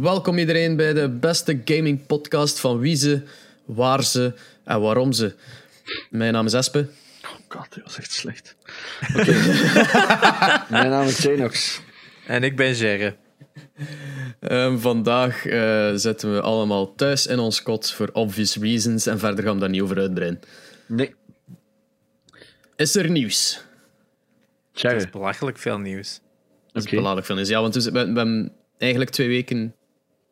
Welkom iedereen bij de beste gaming podcast van wie ze, waar ze en waarom ze. Mijn naam is Espe. Oh god, dat was echt slecht. Mijn naam is Janox. En ik ben Gerre. Ehm, vandaag eh, zitten we allemaal thuis in ons kot voor obvious reasons en verder gaan we daar niet over uitbreiden. Nee, Is er nieuws? Dat Jerry. is belachelijk veel nieuws. Dat is belangrijk van is. Ja, want we, we, we hebben eigenlijk twee weken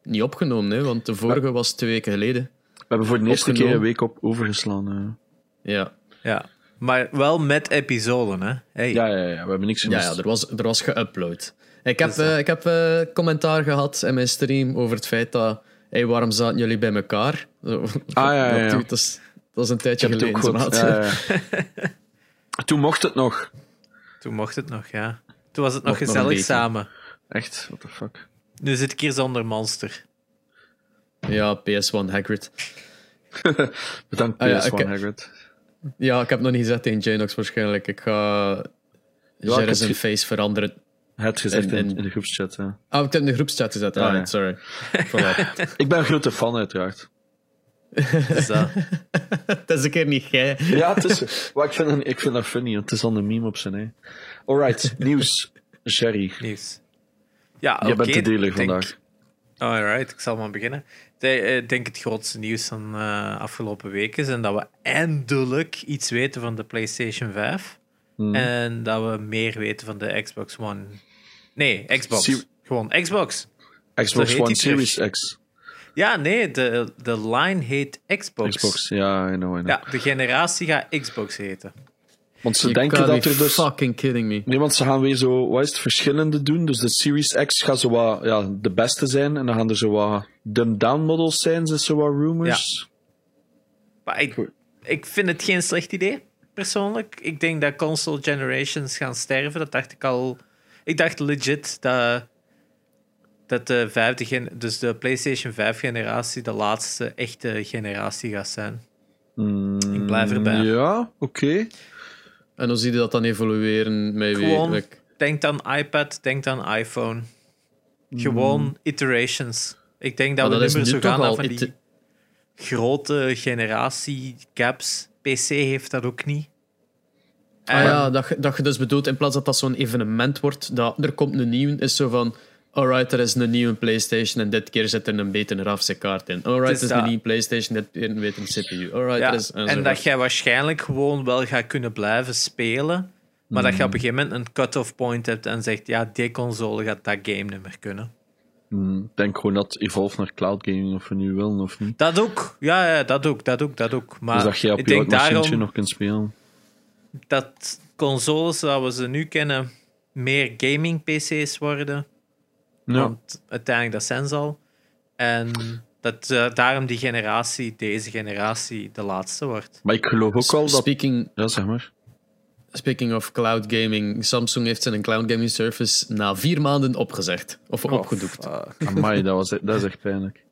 niet opgenomen, hè, want de vorige was twee weken geleden. We hebben voor de eerste keer een week op overgeslaan. eh. Ja, Ja. Maar wel met episoden, hè? Hey. Ja, ja, ja, we hebben niks ja, gemist. ja er, was, er was geüpload. Ik heb, Dus eh, ik heb eh, commentaar gehad in mijn stream over het feit dat... Hey, waarom zaten jullie bij elkaar? Ah, ja, ja, ja. Dat, is, dat is een tijdje geleden. maat. Ja, ja. Toen mocht het nog. Toen mocht het nog, ja. Toen was het nog Mocht gezellig samen. Echt, what the fuck. Nu zit ik hier zonder monster. Ja, PS1 Hagrid. Bedankt Ah, ja, PS1. Hagrid. Ja, ik heb nog niet gezegd tegen Janox waarschijnlijk. Ik ga heb zijn face veranderen. Het gezegd in, de groepschat. ja. Ah, ik heb het in de groepschat gezet. Ah, Ah, ja. sorry. Ik ben een grote fan, uiteraard. Dus dat. Is een keer niet jij. Ja, het is. Maar ik, vind dat, ik vind dat funny, het is al een meme op zijn ei. Alright, nieuws. Jerry, nieuws. Ja, oké, bent de ik denk- vandaag. Alright, ik zal maar beginnen. De- Ik denk het grootste nieuws van uh, afgelopen weken is en dat we eindelijk iets weten van de PlayStation 5. Hmm. En dat we meer weten van de Xbox One. Nee, Xbox. Gewoon Xbox. Xbox One Series terug. X. Ja, nee, de, de line heet Xbox. Xbox, ja, I know, I know. Ja, de generatie gaat Xbox heten. Want ze You denken dat er dus... fucking kidding me. Nee, want ze gaan weer zo, wat is het, verschillende doen. Dus de Series X gaat zo wat, ja, de beste zijn. En dan gaan er zo wat dumbed-down models zijn, is zo wat rumors. Maar ik, ik vind het geen slecht idee, persoonlijk. Ik denk dat console generations gaan sterven. Dat dacht ik al. Ik dacht legit dat, dat de vijfde gen, dus de PlayStation 5 generatie de laatste echte generatie gaat zijn. Ik blijf erbij. Mm, Ja, oké. En hoe zie je dat dan evolueren? Met wie? Gewoon, Like, denk aan iPad, denk aan iPhone. Gewoon iterations. Ik denk dat we dat zo gaan al van die grote generatie gaps. PC heeft dat ook niet. ah ja, dat, je- dat je dus bedoelt, in plaats dat dat zo'n evenement wordt, dat er komt een nieuwe, is zo van... Alright, er is een nieuwe PlayStation en dit keer zit er een betere grafische-kaart in. Alright, Het er is is een nieuwe PlayStation, dit keer een betere CPU. Alright, Ja, er is... en dat jij waarschijnlijk gewoon wel gaat kunnen blijven spelen, maar dat je op een gegeven moment een cut-off point hebt en zegt, ja, die console gaat dat game niet meer kunnen. Hmm, Ik denk gewoon dat Evolve naar cloud gaming of we nu willen of niet. Dat ook. Ja, ja dat ook, dat ook, dat ook. Maar dus dat je op ik je daarom nog kunt spelen. dat consoles zoals we ze nu kennen meer gaming-PC's worden. Ja. Want uiteindelijk, dat zijn ze al. En dat eh, daarom die generatie, deze generatie, de laatste wordt. Maar ik geloof ook wel dat... Speaking, Ja, zeg maar. speaking of cloud gaming, Samsung heeft zijn cloud gaming service na vier maanden opgezegd. Of opgedoekt. Oh, fuck. Amai, dat, was, dat is echt pijnlijk.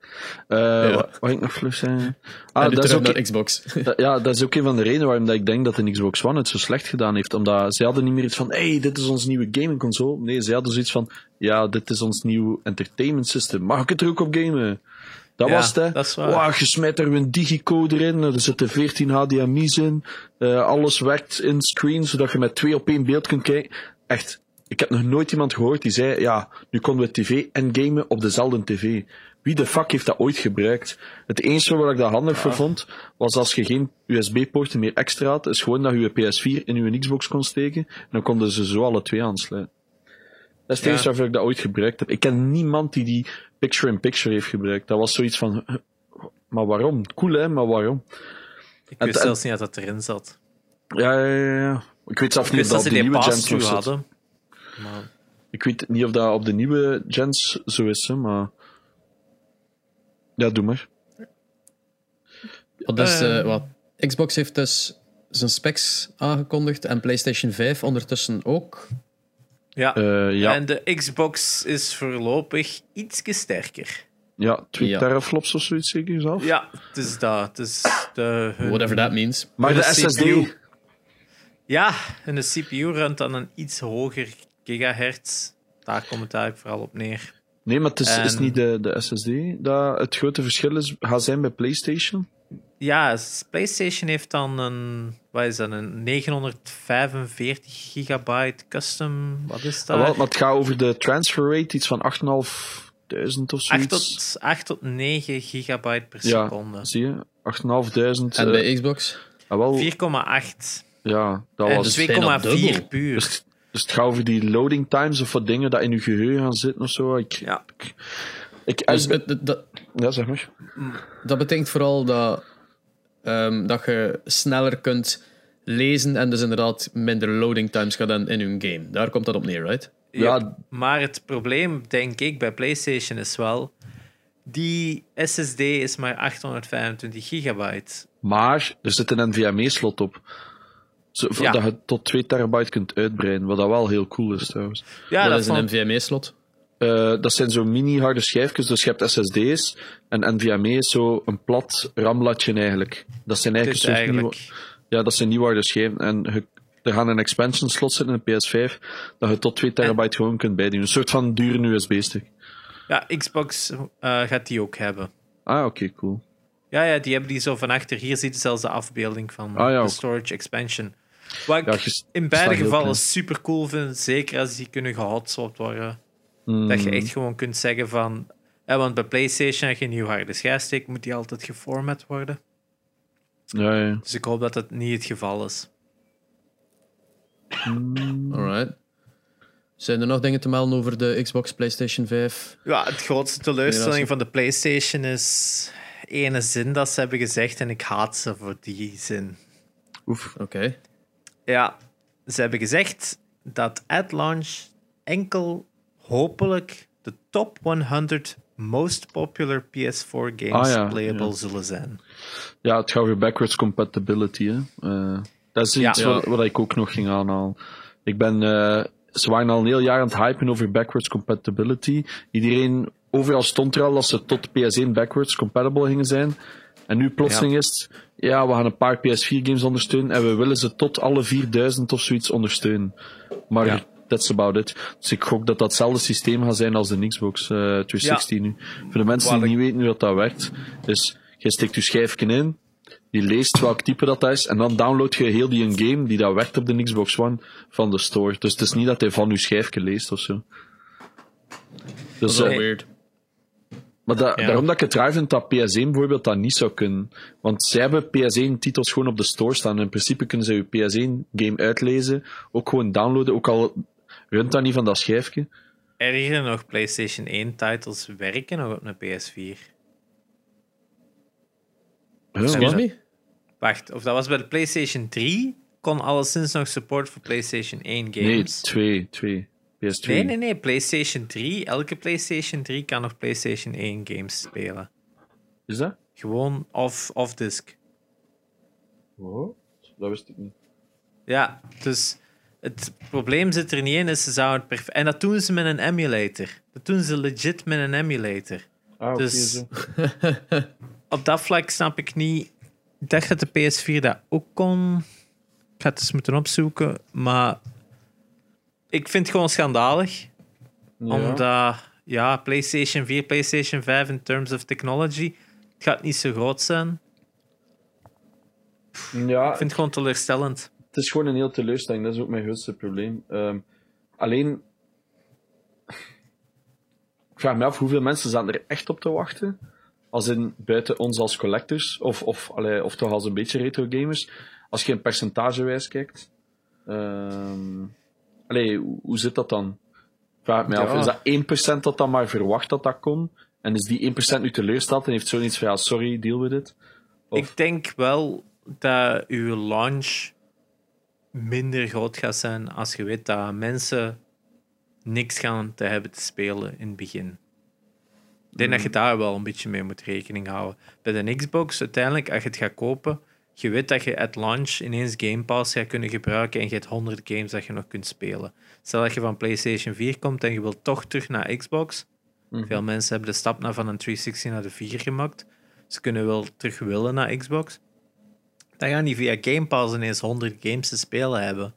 Eh wat, wat ik nog vlug zijn? en Ah, nu dat is, ook, naar Xbox. ja, dat is ook een van de redenen waarom dat ik denk dat de Xbox One het zo slecht gedaan heeft. Omdat ze hadden niet meer iets van, hey, dit is ons nieuwe gaming console. Nee, ze hadden zoiets van, ja, dit is ons nieuw entertainment system. Mag ik het er ook op gamen? Dat Ja, was het, hè. dat is waar. Wow, je smijt er een digicode in, er zitten 14 HDMI's in, eh, alles werkt in screen, zodat je met twee op één beeld kunt kijken. Echt, ik heb nog nooit iemand gehoord die zei, ja, nu konden we tv en gamen op dezelfde tv. Wie de fuck heeft dat ooit gebruikt? Het enige waar ik dat handig voor vond, was als je geen USB-poorten meer extra had, is gewoon dat je je PS4 in je Xbox kon steken, en dan konden ze zo alle twee aansluiten. Dat is het Ja. enige waarvoor ik dat ooit gebruikt heb. Ik ken niemand die die picture-in-picture heeft gebruikt. Dat was zoiets van, maar waarom? Cool hè, maar waarom? Ik wist en- zelfs niet dat dat erin zat. Ja, ja, ja, ja. Ik weet zelf Ik niet of dat de nieuwe gens hadden. Maar Ik weet niet of dat op de nieuwe gens zo is, hè, maar... Ja, doe maar. Wat is, eh, Eh. wat? Xbox heeft dus zijn specs aangekondigd en PlayStation 5 ondertussen ook. ja. Eh, ja, En de Xbox is voorlopig iets sterker. ja, twee Ja. teraflops of zoiets zeker zelf. Ja, het is dat. Het is de, hun- Whatever that means. Maar de de SSD... CPU. Ja, en de CPU runt dan een iets hoger gigahertz. Daar komt het eigenlijk vooral op neer. Nee, maar het is, niet de, de SSD dat het grote verschil is, gaat zijn bij PlayStation. Ja, PlayStation heeft dan een, wat is dat, een 945 gigabyte custom, wat is Ah, dat? wel, maar het gaat over de transfer rate, iets van 8.500 of 8 zoiets. tot, 8 tot 9 gigabyte per Ja. seconde. Zie je? 8.500. En bij Xbox? ah, wel, 4,8 ja, dat en was... dus bijna 2,4 dubbel. puur. Dus, het gaat over die loading times of wat dingen dat in je geheugen gaan zitten of zo. Ik, Ja. ik, Dus ik- dat, ja, zeg maar. dat betekent vooral dat, ehm, dat je sneller kunt lezen en dus inderdaad minder loading times gaat hebben in hun game. Daar komt dat op neer, right? Ja. Maar het probleem, denk ik, bij PlayStation is wel. Die SSD is maar 825 gigabyte. Maar er zit een NVMe-slot op. Ja. Dat je tot 2 terabyte kunt uitbreiden. Wat dat wel heel cool is trouwens. Ja, dat, dat, is een NVMe-slot. Eh, dat zijn zo mini-harde schijfjes, dus je hebt SSD's. En NVMe is zo een plat rambladje eigenlijk. Dat zijn eigenlijk, ja, dat zijn nieuwe harde schijven. En je, er gaan een expansion slot zitten in een PS5, dat je tot 2 terabyte gewoon kunt bijdoen. Een soort van dure USB-stick. Ja, Xbox eh, gaat die ook hebben. Ah, oké, cool. Ja, ja, die hebben die zo van achter. Hier ziet je zelfs de afbeelding van Ah, ja, de storage expansion. Wat ik Ja, in beide gevallen klein. super cool vind, zeker als die kunnen gehotswapped worden. Mm, Dat je echt gewoon kunt zeggen van... Ja, want bij PlayStation, als je een nieuw harde schijf steekt, moet die altijd geformat worden. Ja, ja. Dus ik hoop dat dat niet het geval is. Alright. Zijn er nog dingen te melden over de Xbox, PlayStation 5? Ja, het grootste teleurstelling van de PlayStation is ene zin dat ze hebben gezegd en ik haat ze voor die zin. Oef. Oké. Ja, ze hebben gezegd dat at launch enkel hopelijk de top 100 most popular PS4 games Ah, ja, playable ja. zullen zijn. Ja, het gaat weer backwards compatibility. Hè. Eh, dat is iets Ja. Wat, wat ik ook nog ging aanhalen. Ik ben, eh, ze waren al een heel jaar aan het hypen over backwards compatibility. Iedereen, overal stond er al dat ze tot PS1 backwards compatible gingen zijn. En nu plotseling is het, ja, we gaan een paar PS4 games ondersteunen en we willen ze tot alle 4000 of zoiets ondersteunen. Maar Ja. that's about it. Dus ik gok dat dat hetzelfde systeem gaat zijn als de Xbox eh 360 nu. Voor de mensen Wat die ik- niet weten hoe dat, dat werkt, is, je steekt je schijfje in, die leest welk type dat is, en dan download je heel die een game die dat werkt op de Xbox One van de store. Dus het is niet dat hij van je schijfje leest of zo. Dat Dus, is wel eh, weird. Maar da- Ja. daarom dat ik het raar vind dat PS1 bijvoorbeeld dat niet zou kunnen. Want zij hebben PS1-titels gewoon op de store staan. In principe kunnen ze je PS1-game uitlezen, ook gewoon downloaden, ook al runt dat niet van dat schijfje. Erger nog, PlayStation 1 titles werken nog op een PS4. Ja, Excuse me? Wacht, of dat was bij de PlayStation 3, kon alleszins nog support voor PlayStation 1 Nee, games. twee, twee. PS2. Nee, nee, nee. PlayStation 3. Elke PlayStation 3 kan nog PlayStation 1 games spelen. Is dat? Gewoon off, off disk. Wow. Dat wist ik niet. Ja, dus het probleem zit er niet in. Is ze zouden het perf- en dat doen ze met een emulator. Dat doen ze legit met een emulator. Ah, Dus-. Op dat vlak snap ik niet. Ik dacht dat de PS4 dat ook kon. Ik ga het eens moeten opzoeken. Maar ik vind het gewoon schandalig. Ja. Omdat, ja, PlayStation 4, PlayStation 5 in terms of technology, het gaat niet zo groot zijn. ja, Ik vind het gewoon teleurstellend. het is gewoon een heel teleurstelling. Dat is ook mijn grootste probleem. Ehm, alleen... Ik vraag me af hoeveel mensen zaten er echt op te wachten. Als in buiten ons als collectors, of, of, allee, of toch als een beetje retro gamers. Als je een percentagewijs kijkt. Ehm allee, hoe, zit dat dan? Vraag me Ja. af. Is dat 1% dat dan maar verwacht dat dat kon? En is die 1% nu teleurstelt en heeft zoiets van ja, sorry, deal with it? Of- Ik denk wel dat uw launch minder groot gaat zijn als je weet dat mensen niks gaan te hebben te spelen in het begin. Ik denk dat je daar wel een beetje mee moet rekening houden. Bij de Xbox, uiteindelijk, als je het gaat kopen, je weet dat je at launch ineens Game Pass gaat kunnen gebruiken en je hebt 100 games dat je nog kunt spelen. Stel dat je van PlayStation 4 komt en je wilt toch terug naar Xbox. Veel mensen hebben de stap naar van een 360 naar de 4 gemaakt. Ze kunnen wel terug willen naar Xbox. Dan gaan die via Game Pass ineens 100 games te spelen hebben.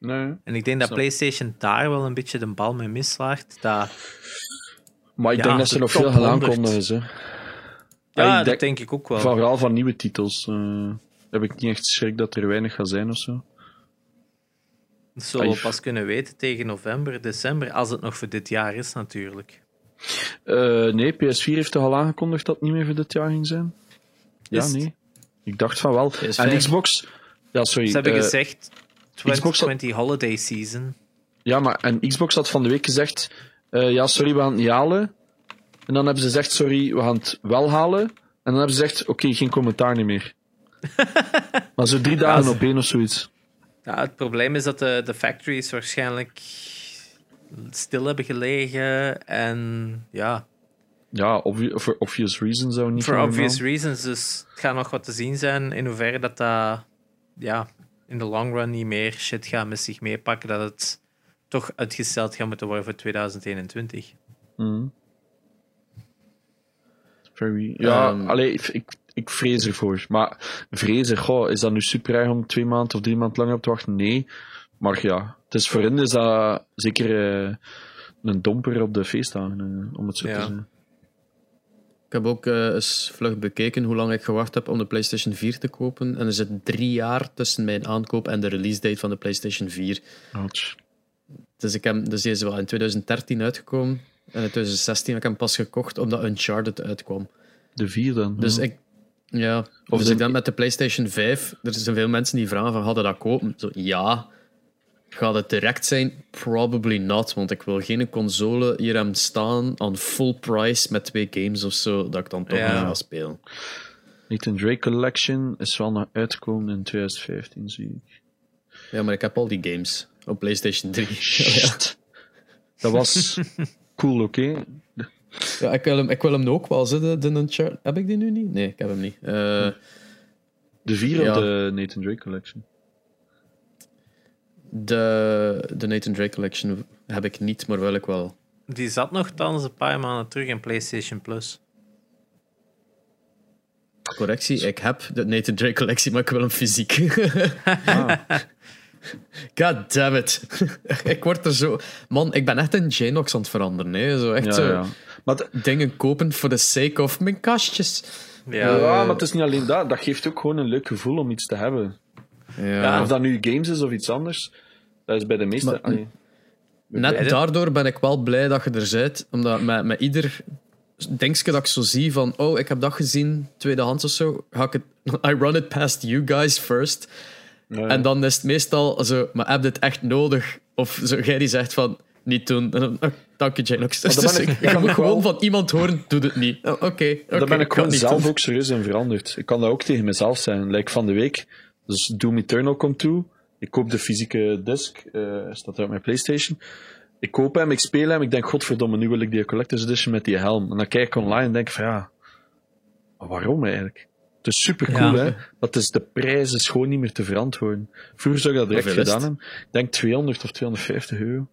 Nee. En ik denk dat. PlayStation daar wel een beetje de bal mee mislaagt. Dat Maar ik Ja, denk dat ze nog veel gaan 100. aankondigen. Ze. Ja, ik dat denk- ik ook wel. Vooral van nieuwe titels. eh, heb ik niet echt schrik dat er weinig gaat zijn of zo. Dat zullen we pas kunnen weten tegen november, december, als het nog voor dit jaar is natuurlijk. Eh, nee, PS4 heeft toch al aangekondigd dat het niet meer voor dit jaar ging zijn? Ja, nee. Ik dacht van wel. PS5. En Xbox... Ja, sorry. Ze hebben eh, gezegd Xbox had- 2020 holiday season. Ja, maar en Xbox had van de week gezegd... ja, sorry, we gaan het niet halen. En dan hebben ze gezegd, sorry, we gaan het wel halen. En dan hebben ze gezegd, oké, geen commentaar niet meer. maar zo drie dagen op één of zoiets. Ja, het probleem is dat de, de factories waarschijnlijk stil hebben gelegen en ja, Ja, obvi for obvious reasons zou niet for obvious reasons. Dus het gaat nog wat te zien zijn in hoeverre dat dat ja, in de long run niet meer shit gaat met zich meepakken, dat het toch uitgesteld gaat moeten worden voor 2021. Mhm. Very... Ja, Ehm. allee, ik, ik, ik vrees ervoor. Maar vrezen, goh, is dat nu super erg om twee maanden of drie maanden langer op te wachten? Nee. Maar ja, het is voor hen is dat zeker eh, een domper op de feestdagen, eh, om het zo Ja. te zeggen. Ik heb ook eh, eens vlug bekeken hoe lang ik gewacht heb om de PlayStation 4 te kopen. En er zit drie jaar tussen mijn aankoop en de release date van de PlayStation 4. Ouch. Dus, ik heb, dus die is wel in 2013 uitgekomen. En in 2016 heb ik hem pas gekocht omdat Uncharted uitkwam. De vier dan. Dus ja. ik... Ja, Of dus de- ik denk met de PlayStation 5... Er zijn veel mensen die vragen van, hadden dat kopen? Zo, ja. Gaat het direct zijn? Probably not. Want ik wil geen console hier hebben staan aan full price met twee games of zo, dat ik dan toch Ja. niet ga spelen. Nathan Drake Collection is wel nog uitgekomen in 2015, zie ik. Ja, maar ik heb al die games op PlayStation 3. Shit. Dat was cool, oké? Ja, ik wil hem, ik wil hem ook wel. Zo, de, de Uncharted- Heb ik die nu niet? Nee, ik heb hem niet. Eh, De vier Ja. of de Nathan Drake Collection? de, de Nathan Drake Collection heb ik niet, maar wil ik wel. Die zat nogthans een paar maanden terug in PlayStation Plus. Correctie, ik heb de Nathan Drake Collectie, maar ik wil hem fysiek. God damn it. ik word er zo... Man, ik ben echt een Janox aan het veranderen. Hè. Zo echt Ja, zo ja. Maar, dingen kopen voor de sake of mijn kastjes. Ja, ja, maar het is niet alleen dat. Dat geeft ook gewoon een leuk gevoel om iets te hebben. Ja. Of dat nu games is of iets anders. Dat is bij de meeste... Maar-. Net beide. daardoor ben ik wel blij dat je er bent. Omdat met, met ieder denkje dat ik zo zie van... Oh, ik heb dat gezien, tweedehands of zo. Ga ik het, I run it past you guys first. En dan is het meestal zo... Maar heb je het echt nodig? Of zo, jij die zegt van... Niet doen. En dan, oh, dank je, Janox. Dus, dan ik- ook gewoon wel- van iemand horen, doe het niet. Oh, Oké, oké, Daar ben ik ga gewoon zelf doen. ook serieus in veranderd. Ik kan dat ook tegen mezelf zijn. Like van de week. Dus Doom Eternal komt toe. Ik koop de fysieke disc. eh staat er op mijn Playstation. Ik koop hem, ik speel hem. Ik denk, godverdomme, nu wil ik die Collector's Edition met die helm. En dan kijk ik online en denk van, ja... Maar waarom eigenlijk? Het is super cool, Ja. hè. Dat is, de prijs is gewoon niet meer te verantwoorden. Vroeger zou ik dat direct gedaan hebben. Ik denk 200 of 250 euro.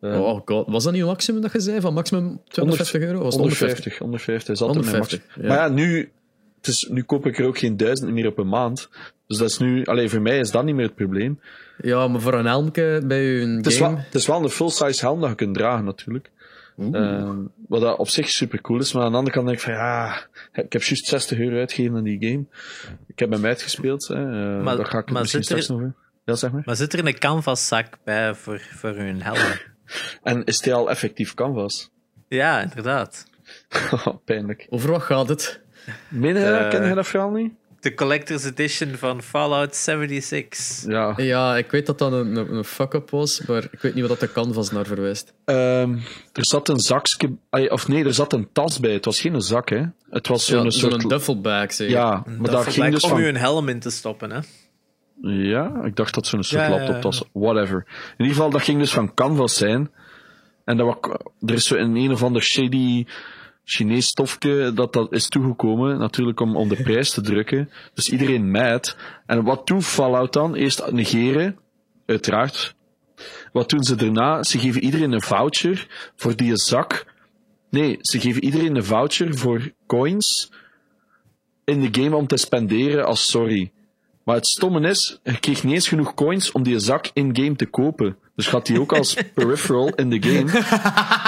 Eh, Oh god, was dat niet het maximum dat je zei? Van maximum 250 euro? Was het 150, 150 is altijd mijn 150, max. ja. Maar ja, nu, het is, nu koop ik er ook geen duizend meer op een maand. Dus dat is nu, alleen voor mij is dat niet meer het probleem. Ja, maar voor een helmke bij je Het is, game... wel, het is wel een full-size helm dat je kunt dragen, natuurlijk. Ehm, wat dat op zich super cool is. Maar aan de andere kant denk ik van ja, ik heb juist 60 euro uitgegeven aan die game. Ik heb hem uitgespeeld. Hè. Maar- daar ga ik maar misschien zit er- straks nog over. Ja, zeg maar. Maar zit er een canvaszak bij voor, voor hun helm? En is hij al effectief canvas? Ja, inderdaad. Pijnlijk. Over wat gaat het? Meen Eh, ken je dat verhaal niet? De collector's edition van Fallout 76. Ja. Ja, ik weet dat dat een, een, een fuck-up was, maar ik weet niet wat dat de canvas naar verwijst. Ehm, er zat een zakje, of nee, er zat een tas bij. Het was geen zak, hè. Het was zo'n Ja, soort... Zo'n duffelbag, zeg. ja, maar daar ging dus om van... u een helm in te stoppen, hè? Ja, ik dacht dat zo'n soort Ja, laptop was. Whatever. In ieder geval, dat ging dus van canvas zijn. En dat was, er is zo een een of ander shady Chinees stofje dat, dat is toegekomen. Natuurlijk om, om de prijs te drukken. Dus iedereen mad. En wat doet Fallout dan? Eerst negeren. Uiteraard. Wat doen ze daarna? Ze geven iedereen een voucher voor die zak. Nee, ze geven iedereen een voucher voor coins in de game om te spenderen als sorry. Maar het stomme is, je kreeg niet eens genoeg coins om die zak in-game te kopen. Dus gaat die ook als peripheral in de game.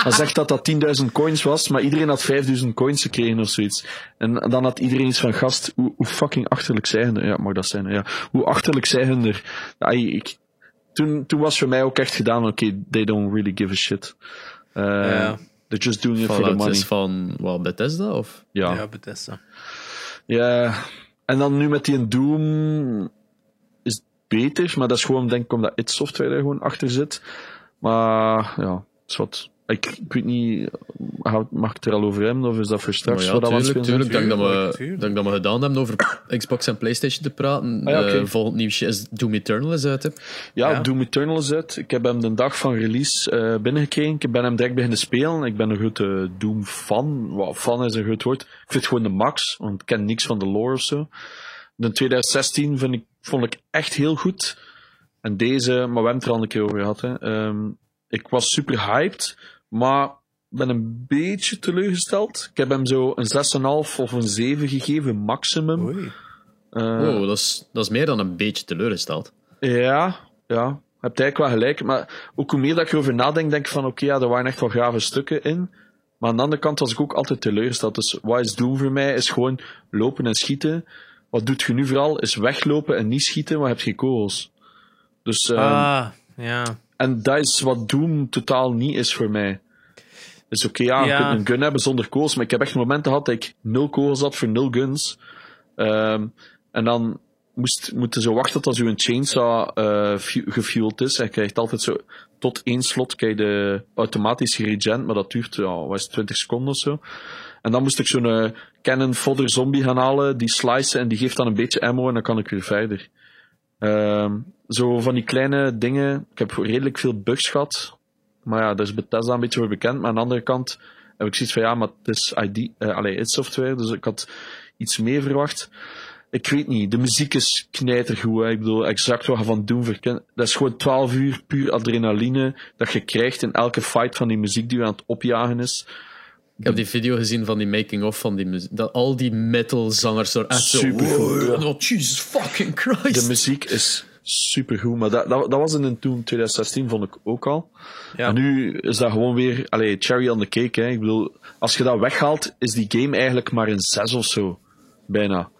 Dan zegt dat dat 10.000 coins was, maar iedereen had 5.000 coins gekregen of zoiets. En dan had iedereen iets van, gast, hoe, hoe fucking achterlijk zijn er? Ja, mag dat zijn? Ja. Hoe achterlijk zijn er? Ja, ik, toen, toen was voor mij ook echt gedaan, oké, they don't really give a shit. Uh, Ja. They're just doing it for the Fallout money. is van wat, Bethesda? Of? Ja. Ja, Bethesda. Ja, en dan nu met die Doom is het beter, maar dat is gewoon denk ik omdat id Software er gewoon achter zit. Maar ja, is wat. Ik, ik weet niet, mag ik het er al over hebben of is dat voor straks? Maar ja, wat tuurlijk, tuurlijk. Dank dat, we, dank dat we gedaan hebben over Xbox en PlayStation te praten. Ah ja. Eh, volgend nieuwsje is Doom Eternal is uit. Hè. Ja, Ja. Doom Eternal is uit. Ik heb hem de dag van release eh, binnengekregen. Ik ben hem direct beginnen spelen. Ik ben een grote Doom-fan. Wow, fan is een goed woord. Ik vind het gewoon de max, want ik ken niks van de lore of zo. De 2016 vind ik, vond ik echt heel goed. En deze, maar we hebben het er al een keer over gehad. Hè. Ehm, ik was super hyped, maar ben een beetje teleurgesteld. Ik heb hem zo een 6,5 of een 7 gegeven, maximum. Oei. Eh, Oh, dat is, dat is meer dan een beetje teleurgesteld. ja, ja. Je hebt eigenlijk wel gelijk. Maar ook hoe meer dat ik erover nadenk, denk ik van oké, ja, er waren echt wel grave stukken in. Maar aan de andere kant was ik ook altijd teleurgesteld. Dus wat is Doom voor mij? Is gewoon lopen en schieten. Wat doet je nu vooral? Is weglopen en niet schieten, maar je hebt geen kogels. Dus, ehm, Ah, ja. En dat is wat Doom totaal niet is voor mij. Dus oké, ja, je kunt een gun hebben zonder kogels, maar ik heb echt momenten gehad dat ik nul kogels had voor nul guns. Ehm, en dan moest, moet je zo wachten tot zo'n chainsaw eh fu- gefueled is. En je krijgt altijd zo, tot één slot krijg je de automatische regen, maar dat duurt, ja, wat is het, 20 seconden of zo. En dan moest ik zo'n eh, cannon fodder zombie gaan halen, die slicen en die geeft dan een beetje ammo en dan kan ik weer verder. Ehm, zo van die kleine dingen. Ik heb redelijk veel bugs gehad. Maar ja, daar is Bethesda een beetje voor bekend. Maar aan de andere kant heb ik zoiets van, ja, maar het is ID, eh allee, id Software, dus ik had iets meer verwacht. Ik weet niet, de muziek is knijtergoed. Hè. Ik bedoel, exact wat je van Doom verkent. Dat is gewoon 12 uur puur adrenaline dat je krijgt in elke fight van die muziek die je aan het opjagen is. Ik heb die video gezien van die making-of van die muziek. Dat al die metalzangers er echt zo... Supergoed, wow. Oh, Jesus fucking Christ. De muziek is supergoed, maar dat, dat, dat was in een Doom 2016, vond ik ook al. Ja. En nu is dat gewoon weer, allee, cherry on the cake. Hè. Ik bedoel, als je dat weghaalt, is die game eigenlijk maar een 6 of zo. Bijna.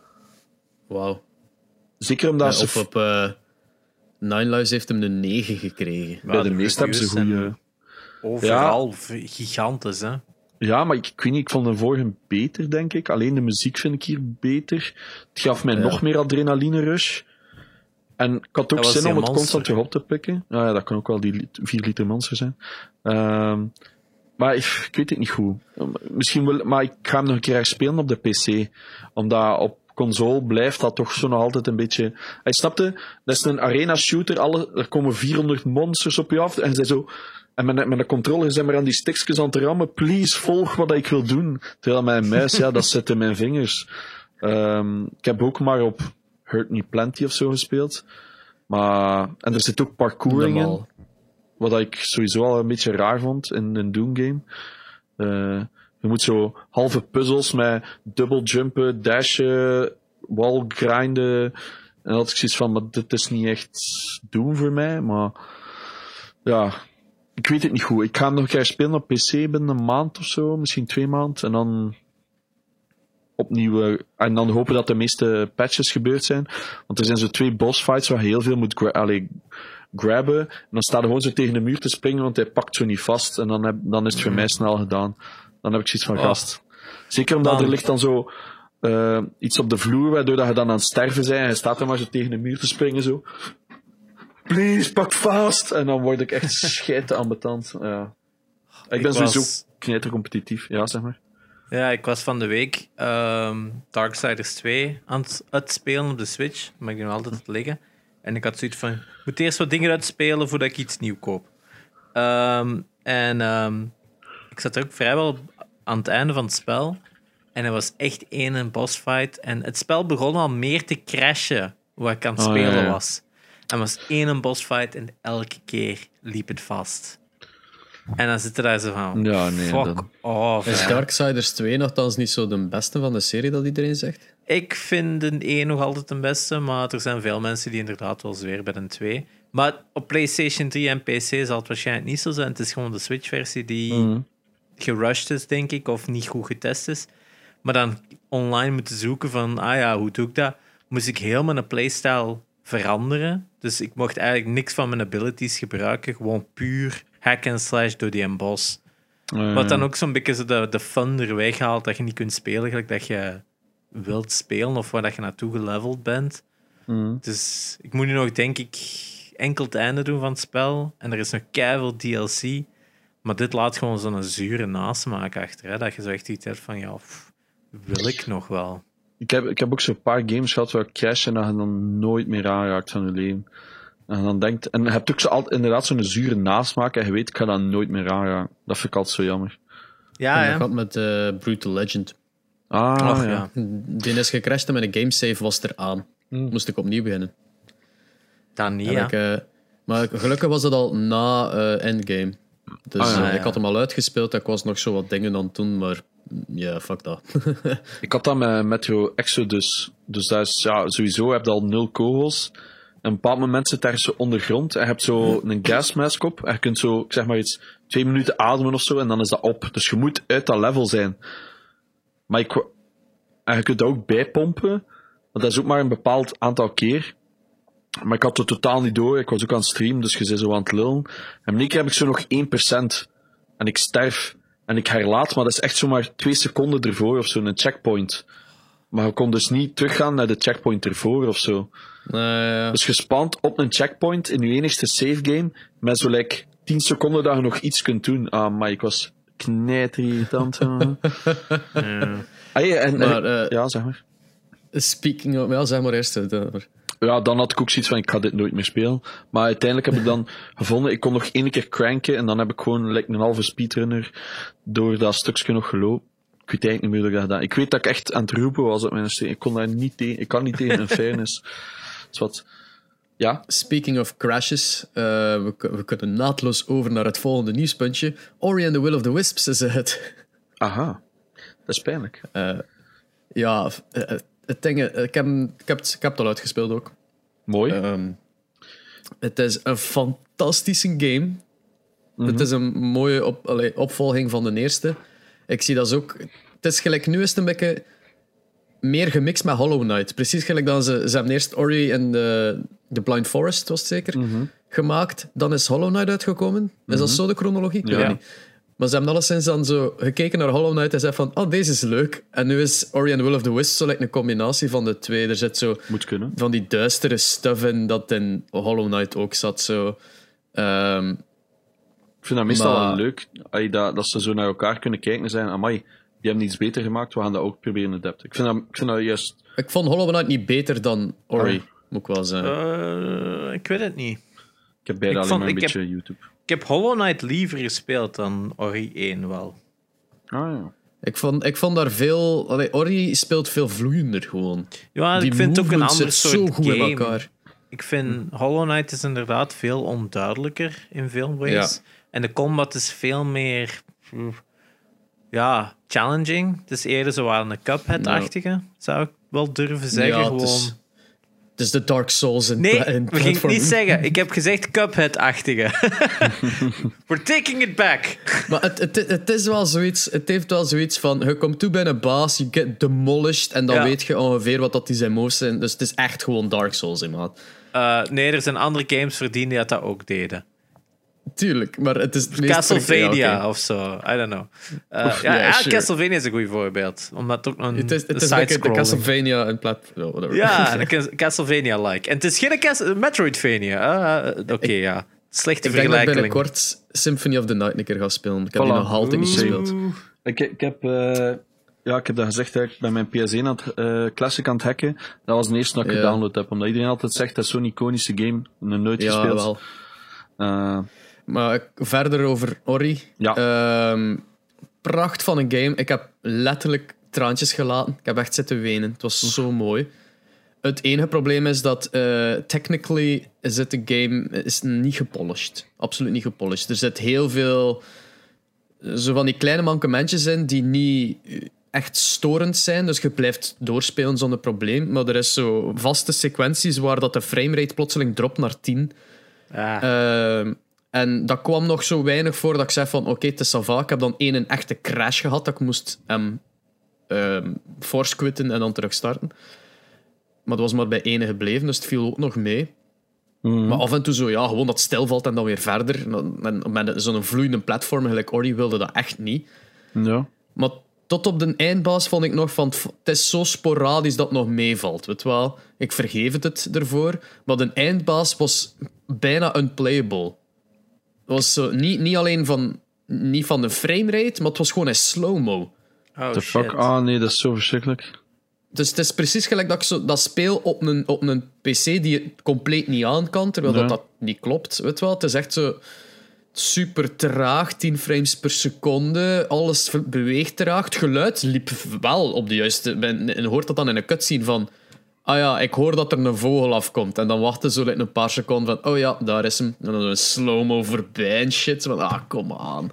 Wauw. Zeker omdat Ja, ze Of op eh Nine Lives heeft hem een 9 gekregen. bij de, de meeste hebben ze goede. Overal gigantisch, hè? Ja, maar ik, ik weet niet, ik vond de vorige beter, denk ik. Alleen de muziek vind ik hier beter. Het gaf mij Ja. nog meer adrenaline rush. En ik had ook zin om het constant weer op te pikken. Nou ja, dat kan ook wel die 4 liter monster zijn. Ehm, maar ik, ik weet het niet goed. Misschien wel, maar ik ga hem nog een keer spelen op de PC. Omdat op console blijft dat toch zo nog altijd een beetje... Hij snapte, dat is een arena shooter. Alle, er komen 400 monsters op je af. En zij zo... En met, met een controller zijn maar aan die stickjes aan te rammen. Please, volg wat ik wil doen. Terwijl mijn muis, ja, dat zit in mijn vingers. Ehm, ik heb ook maar op Hurt Me Plenty of zo gespeeld. Maar, en er zit ook parkouring in. Wat ik sowieso al een beetje raar vond in een Doom game. Eh, je moet zo halve puzzels met dubbel jumpen, dashen, wall grinden. En dan had ik zoiets van, maar dit is niet echt Doom voor mij. Maar ja, ik weet het niet goed. Ik ga hem nog een keer spelen op PC binnen een maand of zo, misschien twee maanden. En dan opnieuw, eh, en dan hopen dat de meeste patches gebeurd zijn. Want er zijn zo twee boss fights waar je heel veel moet gra allee, grabben. En dan staat hij gewoon zo tegen de muur te springen, want hij pakt zo niet vast. En dan, heb, dan is het voor mij snel gedaan. Dan heb ik zoiets van Oh. gast. Zeker omdat er ligt dan zo eh, iets op de vloer, waardoor dat je dan aan het sterven bent. En hij staat er maar zo tegen de muur te springen, zo. Please, pak vast! En dan word ik echt scheiden ambetant. Ja. Ik ben Ik sowieso was- knijtercompetitief, ja, zeg maar. Ja, ik was van de week ehm Darksiders 2 aan het uitspelen op de Switch. Maar ik nog altijd te liggen. En ik had zoiets van: ik moet eerst wat dingen uitspelen voordat ik iets nieuw koop. Ehm, en ehm, ik zat er ook vrijwel aan het einde van het spel. En er was echt één bossfight. En het spel begon al meer te crashen hoe ik aan het Oh, spelen ja, ja. was. En er was één bossfight en elke keer liep het vast. En dan zitten daar zo van, Ja, nee, fuck dan- off. Is. Darksiders 2 nogthans niet zo de beste van de serie dat iedereen zegt? Ik vind de 1 nog altijd de beste, maar er zijn veel mensen die inderdaad wel zweren bij een 2. Maar op PlayStation 3 en PC zal het waarschijnlijk niet zo zijn. Het is gewoon de Switch-versie die Mhm. gerushed is, denk ik, of niet goed getest is. Maar dan online moeten zoeken van, ah ja, hoe doe ik dat? Moest ik heel mijn playstyle veranderen. Dus ik mocht eigenlijk niks van mijn abilities gebruiken. Gewoon puur hack and slash door die boss. Eh, Wat dan ook zo'n beetje zo de, de fun er weghaalt dat je niet kunt spelen gelijk dat je wilt spelen of waar dat je naartoe geleveld bent. mhm. Dus ik moet nu nog, denk ik, enkel het einde doen van het spel. En er is nog keihard DLC. Maar dit laat gewoon zo'n zure nasmaak achter. Hè? Dat je zo echt iets hebt van, ja, pff, wil ik nog wel. Ik heb, ik heb ook zo'n paar games gehad waar ik crash en dat je dan nooit meer aanraakt van je leven. En je dan denkt, en je hebt ook zo altijd, inderdaad zo'n zure nasmaak en je weet, ik ga dat nooit meer aanraken. Dat vind ik altijd zo jammer. Ja, en ja. dat gaat met eh, Brutal Legend. Ah, ja. ja. Die is gecrashed en mijn gamesave was eraan. Moest ik opnieuw beginnen. Dan niet, ja. ik, eh, maar gelukkig was het al na eh, Endgame. Dus Ah, ja, ja. ik had hem al uitgespeeld. Ik was nog zo wat dingen aan het doen, maar ja, fuck dat. Ik had dat met Metro Exodus. Dus dat is, ja, sowieso heb je al nul kogels. En op een bepaald moment zit daar zo ondergrond. En je hebt zo een gasmask op. En je kunt zo, ik zeg maar iets, twee minuten ademen of zo. En dan is dat op. Dus je moet uit dat level zijn. Maar ik, en je kunt dat ook bijpompen. Maar dat is ook maar een bepaald aantal keer. Maar ik had het totaal niet door. Ik was ook aan het streamen, dus je zit zo aan het lullen. En keer heb ik zo nog 1%. En ik sterf. En ik herlaat, maar dat is echt zomaar twee seconden ervoor of zo, een checkpoint. Maar je kon dus niet teruggaan naar de checkpoint ervoor of zo. Eh, Dus je spant op een checkpoint in je enigste save game, met zo like 10 seconden dat je nog iets kunt doen. Ah, maar ik was knijterirritant. Ja. ah, ja, en, Maar, eh, ja, zeg maar. speaking of... Ja, zeg maar eerst. eh, dat- Ja, dan had ik ook zoiets van, ik ga dit nooit meer spelen. Maar uiteindelijk heb ik dan gevonden, ik kon nog één keer cranken en dan heb ik gewoon like, een halve speedrunner door dat stukje nog gelopen. Ik weet eigenlijk niet meer hoe ik dat gedaan. Ik weet dat ik echt aan het roepen was op mijn stream. Ik kon daar niet tegen, ik kan niet tegen een fairness. Dus wat, ja, Speaking of crashes, eh, we, ku- we kunnen naadloos over naar het volgende nieuwspuntje. Ori and the Will of the Wisps is het. aha. Dat is pijnlijk. ja, eh, eh, het ding, eh, ik, heb, ik, heb het, ik heb het al uitgespeeld ook. Mooi. Ehm, het is een fantastische game. Het is een mooie op, allee, opvolging van de eerste. Ik zie dat ook. Het is gelijk, nu is het een beetje meer gemixt met Hollow Knight. Precies gelijk dan ze, ze hebben eerst Ori en de, de Blind Forest, was het zeker, gemaakt. Dan is Hollow Knight uitgekomen. Is dat zo de chronologie? Ik weet Ja. het niet. Maar ze hebben alleszins dan zo gekeken naar Hollow Knight en zei van, oh, deze is leuk. En nu is Ori and the Will of the Wisps zo like een combinatie van de twee. Er zit zo Moet kunnen. van die duistere stuff in dat in Hollow Knight ook zat. Zo. Ehm, Ik vind dat meestal Maar- wel leuk, dat, dat ze zo naar elkaar kunnen kijken en zeggen, amai, die hebben iets beter gemaakt, we gaan dat ook proberen adapten. Ik vind dat, ik vind dat juist... ik vond Hollow Knight niet beter dan Ori, Ah. moet ik wel zeggen. Eh, ik weet het niet. Ik heb beide Ik alleen vond- maar een heb- beetje YouTube. Ik heb Hollow Knight liever gespeeld dan Ori 1 wel. Ah ja. Ik, vond, ik vond daar veel... Allee, Ori speelt veel vloeiender gewoon. Ja, Die ik vind het ook een ander soort zo goed game. in elkaar. Ik vind Hollow Knight is inderdaad veel onduidelijker in veel ways. En de combat is veel meer... Ja, challenging. Het is eerder zo aan een Cuphead-achtige, zou ik wel durven zeggen. Ja, Gewoon... is de Dark Souls in, Nee, in we gingen het niet zeggen. Ik heb gezegd Cuphead-achtige. We're taking it back. Maar het, het, het is wel zoiets... Het heeft wel zoiets van... Je komt toe bij een baas, je get demolished en dan Ja. weet je ongeveer wat dat die zijn moves zijn. Dus het is echt gewoon Dark Souls, in maat. Eh, nee, er zijn andere games verdiend die dat ook deden. Tuurlijk, maar het is... het Castlevania of zo. I don't know. Eh, Oef, ja, ja, ja, sure. Castlevania is een goed voorbeeld. Omdat het ook een Het is, het de Castlevania in platform... Oh, whatever. Ja, Castlevania-like. En het is geen Cas- Metroidvania. Ah, eh, Oké, ja. Slechte Ik denk dat ik vergelijking. binnenkort Symphony of the Night een keer ga spelen. Ik heb die Voilà. nog altijd niet gespeeld. Ik, ik heb, eh, ja, ik heb dat gezegd, hè, ik ben mijn PS1 aan het, eh, Classic aan het hacken. Dat was de eerste dat ik Ja. gedownload heb, omdat iedereen altijd zegt, dat is zo'n iconische game, nog nooit Ja, gespeeld. wel. Eh, Maar verder over Ori. Ja. Ehm, pracht van een game. Ik heb letterlijk traantjes gelaten. Ik heb echt zitten wenen. Het was zo mooi. Het enige probleem is dat eh, technically is het de game is niet gepolished. Absoluut niet gepolished. Er zit heel veel zo van die kleine mankementjes in die niet echt storend zijn. Dus je blijft doorspelen zonder probleem. Maar er is zo vaste sequenties waar dat de framerate plotseling dropt naar 10. Ah, Ehm, en dat kwam nog zo weinig voor dat ik zei van oké, het is sava. Ik heb dan één een echte crash gehad dat ik moest hem ehm force quitten en dan terug starten. Maar dat was maar bij ene gebleven, dus het viel ook nog mee. Mhm. Maar af en toe zo, ja, gewoon dat stilvalt en dan weer verder. En met zo'n vloeiende platform, gelijk Ori, wilde dat echt niet. Ja. Maar tot op de eindbaas vond ik nog van... Het is zo sporadisch dat het nog meevalt, weet wel. Ik vergeef het het ervoor. Maar de eindbaas was bijna unplayable. Het was zo, niet, niet alleen van, niet van de framerate, maar het was gewoon in slow-mo. oh The shit. fuck? Ah nee, dat is zo verschrikkelijk. Dus het is precies gelijk dat ik zo, dat speel op een, op een PC die het compleet niet aan kan, terwijl dat, dat niet klopt. Weet je wel? Het is echt zo super traag, 10 frames per seconde. Alles beweegt traag. Het geluid liep wel op de juiste. En hoort dat dan in een cutscene van. Ah ja, ik hoor dat er een vogel afkomt. En dan wachten ze like, een paar seconden van. Oh ja, daar is hem. En dan een slow-mo voorbij en shit. Van, ah, kom aan.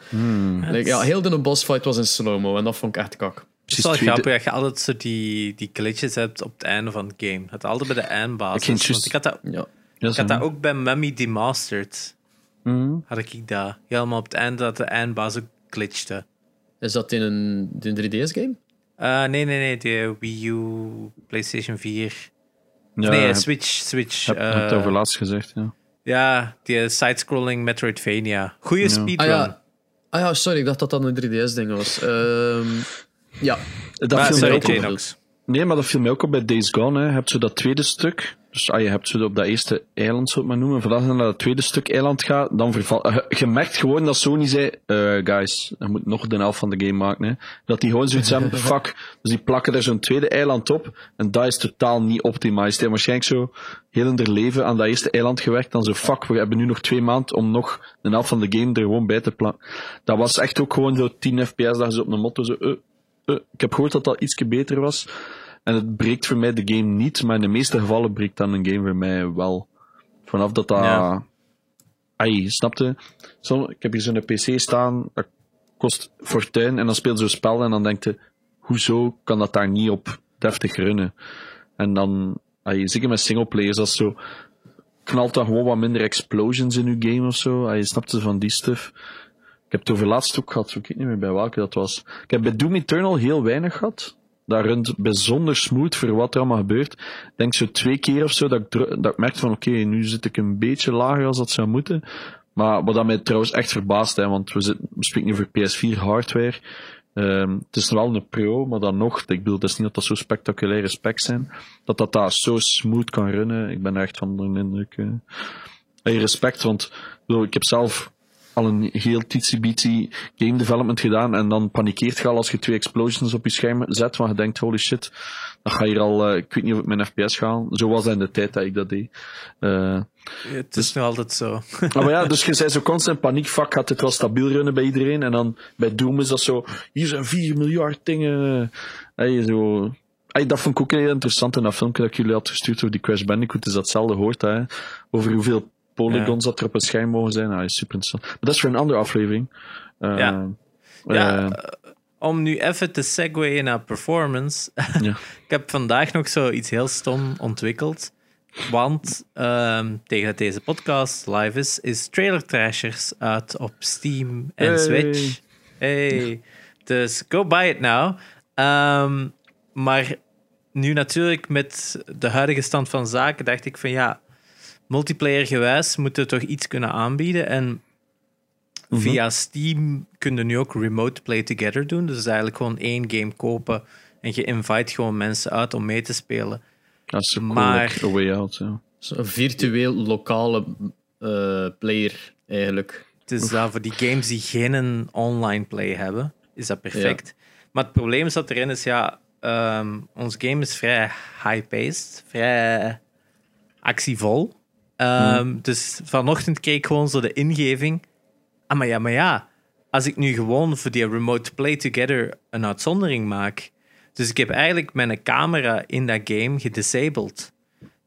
Like, ja, heel de bossfight was in slow-mo. En dat vond ik echt kak. Het is wel grappig dat je altijd zo die, die glitches hebt op het einde van het game. Het altijd bij de eindbasis. Ik ik had dat, Ja. Ja, ik had dat ook bij Mummy Demastered. Mhm. Had ik dat. Helemaal op het einde dat de eindbaas ook glitchte. Is dat in een, in een 3DS-game? Eh, nee, nee, nee. De Wii U, PlayStation 4. Ja, nee, heb, Switch. Switch heb, eh, heb het over laatst gezegd, ja. Ja, die side-scrolling Metroidvania. Goeie Ja. speedrun. Ah ja. ah ja, sorry, ik dacht dat dat een 3DS-ding was. Ehm, ja, Dat Maar, viel mij sorry, ook op. Janox. Nee, maar dat viel mij ook op bij Days Gone. Hè. Je hebt zo dat tweede stuk. Dus ah, je hebt zo op dat eerste eiland, ik maar noemen. Vandaag naar dat tweede stuk eiland gaat, dan verval... eh, je merkt gewoon dat Sony zei, eh, guys, je moet nog de helft van de game maken. Hè. Dat die gewoon zoiets hebben, fuck. Dus die plakken er zo'n tweede eiland op. En dat is totaal niet optimized. Die hebben waarschijnlijk zo heel in hun leven aan dat eerste eiland gewerkt. Dan zo, fuck, we hebben nu nog twee maanden om nog de helft van de game er gewoon bij te plakken. Dat was echt ook gewoon zo 10 fps dat je zo op een motto zo... eh, ik heb gehoord dat dat ietsje beter was. En het breekt voor mij de game niet, maar in de meeste gevallen breekt dan een game voor mij wel. Vanaf dat dat... Ja. Ai, snapte? Zo, ik heb hier zo'n PC staan, dat kost fortuin, en dan speelt zo'n spel en dan denkt je, hoezo kan dat daar niet op deftig runnen? En dan, ai, zeker met singleplayers, dat is zo, knalt dan gewoon wat minder explosions in je game of zo. Ai, snapte van die stuff. Ik heb het over laatst ook gehad, ik weet niet meer bij welke dat was. Ik heb bij Doom Eternal heel weinig gehad. Dat runt bijzonder smooth voor wat er allemaal gebeurt. Ik denk zo twee keer of zo dat ik, dat ik van oké, nu zit ik een beetje lager als dat zou moeten. Maar wat dat mij trouwens echt verbaast, hè, want we, zitten, we spreken nu over PS4 hardware. Ehm, het is wel een pro, maar dan nog, ik bedoel, het is niet dat dat zo spectaculaire specs zijn, dat dat daar zo smooth kan runnen. Ik ben echt van de indruk. Hey, respect, want bedoel, ik heb zelf al een heel titsy-bitsy game development gedaan en dan panikeert je al als je twee explosions op je scherm zet, want je denkt, holy shit, dan ga je hier al, eh, ik weet niet of ik mijn FPS ga. Zo was dat in de tijd dat ik dat deed. Eh, Het is nu altijd zo. maar ja, dus je zei zo constant paniek, fuck, gaat dit wel stabiel runnen bij iedereen? En dan bij Doom is dat zo, hier zijn 4 miljard dingen. Hey, zo. Hey, dat vond ik ook heel interessant in dat filmpje dat ik jullie had gestuurd over die Crash Bandicoot, is datzelfde hoort, hè? over hoeveel polygons dat er op een scherm mogen zijn. Ah, is super interessant. Maar dat is voor een andere aflevering. Eh, Ja. eh, Ja, eh, om nu even te segwayen naar performance. ja. ik heb vandaag nog zo iets heel stom ontwikkeld. Want ehm, tegen dat deze podcast live is, is Trailer Trashers uit op Steam en Hey. Switch. Hey. Dus go buy it now. Ehm, maar nu natuurlijk met de huidige stand van zaken dacht ik van ja, multiplayer gewijs moeten we toch iets kunnen aanbieden. En via Steam kun je nu ook remote play together doen. Dus eigenlijk gewoon één game kopen en je invite gewoon mensen uit om mee te spelen. Dat is cool, Maar- like A Way Out. Ja. zo'n virtueel lokale eh, player eigenlijk. Dus dat voor die games die geen online play hebben, is dat perfect. Maar het probleem zat erin is, ja, ehm, ons game is vrij high-paced, vrij actievol. Ehm, Dus vanochtend kreeg ik gewoon zo de ingeving. Ah, maar ja, maar ja, als ik nu gewoon voor die remote play together een uitzondering maak. Dus ik heb eigenlijk mijn camera in dat game gedisabled.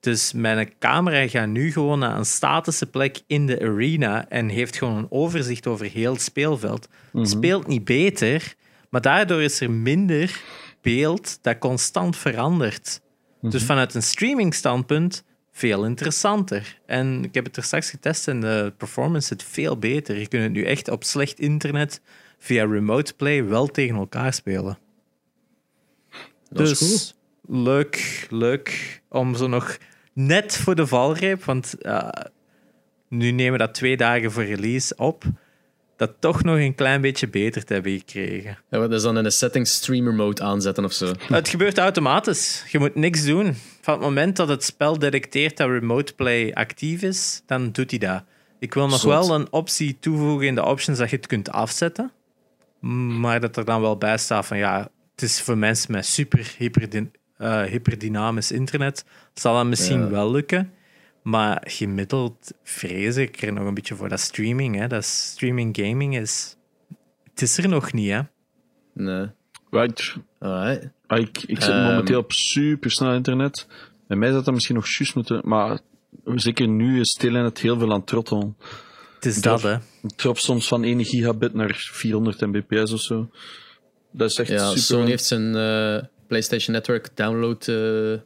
Dus mijn camera gaat nu gewoon naar een statische plek in de arena en heeft gewoon een overzicht over heel het speelveld. Speelt niet beter, maar daardoor is er minder beeld dat constant verandert. Dus vanuit een streaming standpunt veel interessanter. En ik heb het er straks getest en de performance zit veel beter. Je kunt het nu echt op slecht internet via remote play wel tegen elkaar spelen. Dat is dus leuk, leuk om zo nog net voor de valreep, want uh, nu nemen we dat twee dagen voor release op, dat toch nog een klein beetje beter te hebben gekregen. Ja, wat is dan in de settings streamer mode aanzetten of zo? Het gebeurt automatisch. Je moet niks doen. Van het moment dat het spel detecteert dat remote play actief is, dan doet hij dat. Ik wil nog Zot. wel een optie toevoegen in de options dat je het kunt afzetten. Maar dat er dan wel bij staat van ja, het is voor mensen met super hyperdyn- eh, hyperdynamisch internet. Zal dat misschien Ja. wel lukken. Maar gemiddeld vrees ik er nog een beetje voor dat streaming. Hè. Dat streaming gaming is. Het is er nog niet, hè? Nee. Right. Alright. Ah, ik, ik zit Ehm. momenteel op super snel internet. Bij mij zou dat misschien nog juist moeten, maar zeker nu is Telenet heel veel aan het trottelen. Het is Dat- dat, hè? Het dropt soms van 1 gigabit naar 400 mbps of zo. Dat is echt Ja, super. Sony heeft zijn eh, PlayStation Network download eh,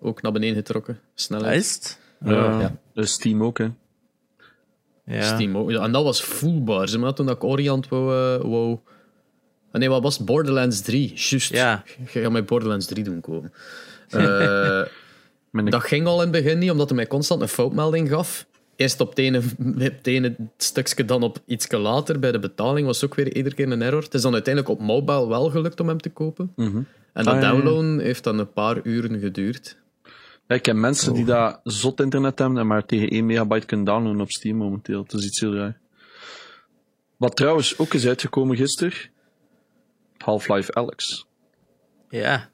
ook naar beneden getrokken. Snelheid. Is het? Ja, is Steam ook, hè. Ja. Steam ook. Ja, en dat was voelbaar. Zeg maar, toen ik Orient wou... eh, wou... Ah, nee, wat was? Borderlands 3? Juist. Ja. Je gaat met Borderlands 3 doen komen. Eh, dat ging al in het begin niet, omdat hij mij constant een foutmelding gaf. Eerst op het ene, het ene stukje, dan op iets later. Bij de betaling was ook weer iedere keer een error. Het is dan uiteindelijk op mobile wel gelukt om hem te kopen. Mhm. En dat Ah, ja. downloaden heeft dan een paar uren geduurd. Ja, ik ken mensen die dat zot internet hebben en maar tegen 1 megabyte kunnen downloaden op Steam momenteel. Dat is iets heel raar. Wat trouwens ook is uitgekomen gisteren. Half-Life Alex. Ja.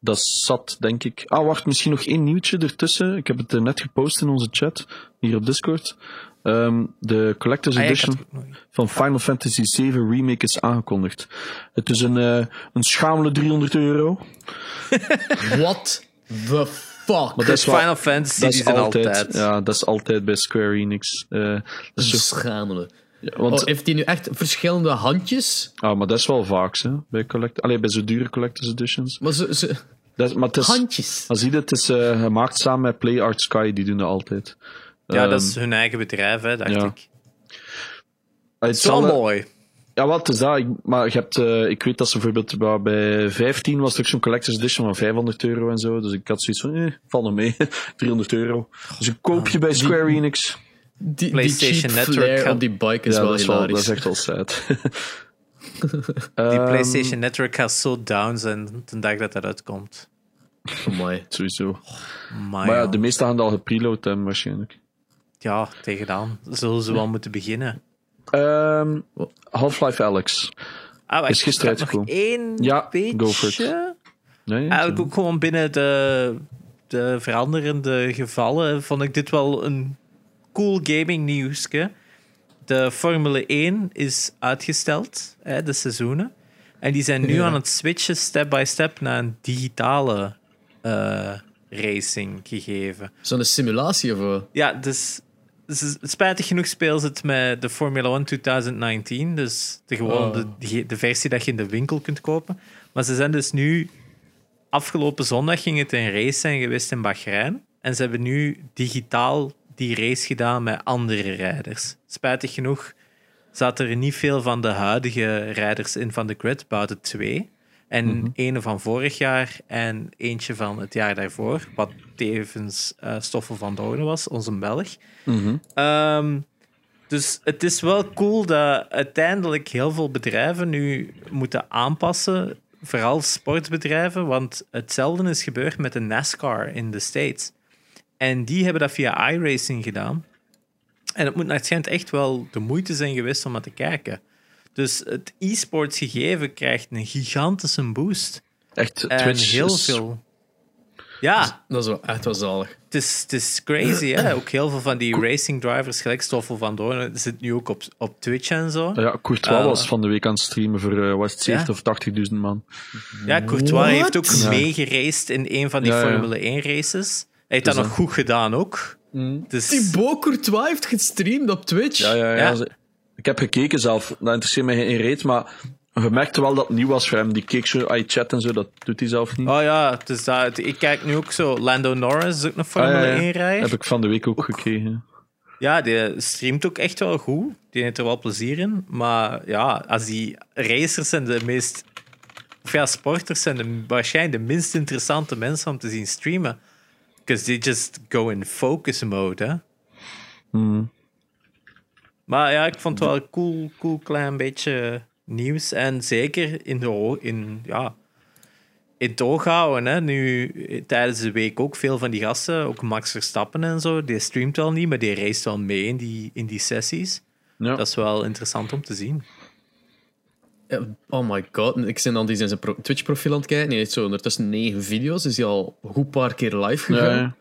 Dat zat, denk ik. Ah, wacht, misschien nog één nieuwtje ertussen. Ik heb het net gepost in onze chat, hier op Discord. Ehm, de Collector's Ah, Edition van Final Fantasy VII Remake is aangekondigd. Het is een, eh, een schamele 300 euro. What the fuck? Maar dat is Final Fantasy, dat is altijd, altijd. Ja, dat is altijd bij Square Enix. Eh, dat is zo- Schamelen. Ja, want, Oh, heeft hij nu echt verschillende handjes? ah, maar dat is wel vaak, hè, bij, collect Allee, bij zo dure Collector's Editions. Maar ze, ze, Dat maar het is, handjes. maar zie je, het is eh, gemaakt samen met Play Art Sky, die doen dat altijd. Ja, dat Ehm, is hun eigen bedrijf, hè, dacht ja. ik. het Het is wel zal- mooi. Ja, wat is dat? Ik, maar je hebt, eh, ik weet dat ze bijvoorbeeld bij 15 was er ook zo'n collector's edition van 500 euro en zo. Dus ik had zoiets van, eh, val nog mee. 300 euro. Dus een koopje bij Square Enix. Die, PlayStation die cheap Network op die bike is ja, wel dat is, wel, hilarisch. dat is echt wel sad. Die Ehm, PlayStation Network gaat zo down zijn de dag dat dat uitkomt. Amai. Sowieso. Maar, Maar ja, de meeste gaan dat al gepreload hebben waarschijnlijk. ja, tegen dan zullen ze wel moeten beginnen. Ehm, Half-Life Alex. Ah, Is gisteren ik heb nog uitgekomen. één Ja, beetje. go for it. Nee, Eigenlijk ook gewoon binnen de, de veranderende gevallen vond ik dit wel een cool gaming nieuwsje. De Formule 1 is uitgesteld, hè, de seizoenen. En die zijn nu Ja. aan het switchen step by step naar een digitale eh, racing gegeven. Zo'n simulatie of? Ja, dus, dus spijtig genoeg spelen ze het met de Formula 1 2019. Dus de, gewoon Oh. de, de versie dat je in de winkel kunt kopen. Maar ze zijn dus nu... Afgelopen zondag ging het een race zijn geweest in Bahrein. En ze hebben nu digitaal die race gedaan met andere rijders. Spijtig genoeg zaten er niet veel van de huidige rijders in van de grid, buiten twee. En ene van vorig jaar en eentje van het jaar daarvoor, wat tevens eh Stoffel van Doorn was, onze Belg. Mhm. Ehm, dus het is wel cool dat uiteindelijk heel veel bedrijven nu moeten aanpassen, vooral sportbedrijven, want hetzelfde is gebeurd met de NASCAR in de States. En die hebben dat via iRacing gedaan. En het moet naar het schijnt echt wel de moeite zijn geweest om naar te kijken. Dus het e-sports gegeven krijgt een gigantische boost. Echt, En Twitch heel is- veel. Ja, Dat is wel echt wel zalig. het is, het is crazy, hè? Ook heel veel van die racing drivers, gelijk Stoffel van Doorn, zit nu ook op, op Twitch en zo. Ja, Courtois Eh, was van de week aan het streamen voor uh, was het 70 Ja. of 80.000 man. Ja, Courtois What? heeft ook Ja. meegeraced in een van die ja. Formule 1 races. Heeft dat Dus nog goed gedaan ook. Mm. Dus, Thibaut Courtois heeft gestreamd op Twitch. Ja, ja, ja. Ik heb gekeken zelf. Dat interesseert mij geen reet, maar je merkte wel dat het nieuw was voor hem. Die keek zo, ai, chat en zo, dat doet hij zelf niet. Oh ja, dus dat, ik kijk nu ook zo. Lando Norris is ook nog Formule Ah, ja, ja. 1 rijder. Heb ik van de week ook gekregen. Ja, die streamt ook echt wel goed. Die heeft er wel plezier in. Maar ja, als die racers zijn de meest... Of ja, sporters zijn de, waarschijnlijk de minst interessante mensen om te zien streamen. Because they just go in focus mode, hè. Hmm. Maar ja, ik vond het wel een cool, cool klein beetje nieuws. En zeker in, de, in, ja, in het oog houden. Hè. Nu, eh, tijdens de week ook veel van die gasten, ook Max Verstappen en zo, die streamt wel niet, maar die race wel mee in die, in die sessies. Ja. Dat is wel interessant om te zien. Ja, Oh my god, ik ben dan die zijn zijn pro- Twitch-profiel aan het kijken. Hij heeft zo ondertussen negen video's, is hij al een goed paar keer live gegaan. Ja,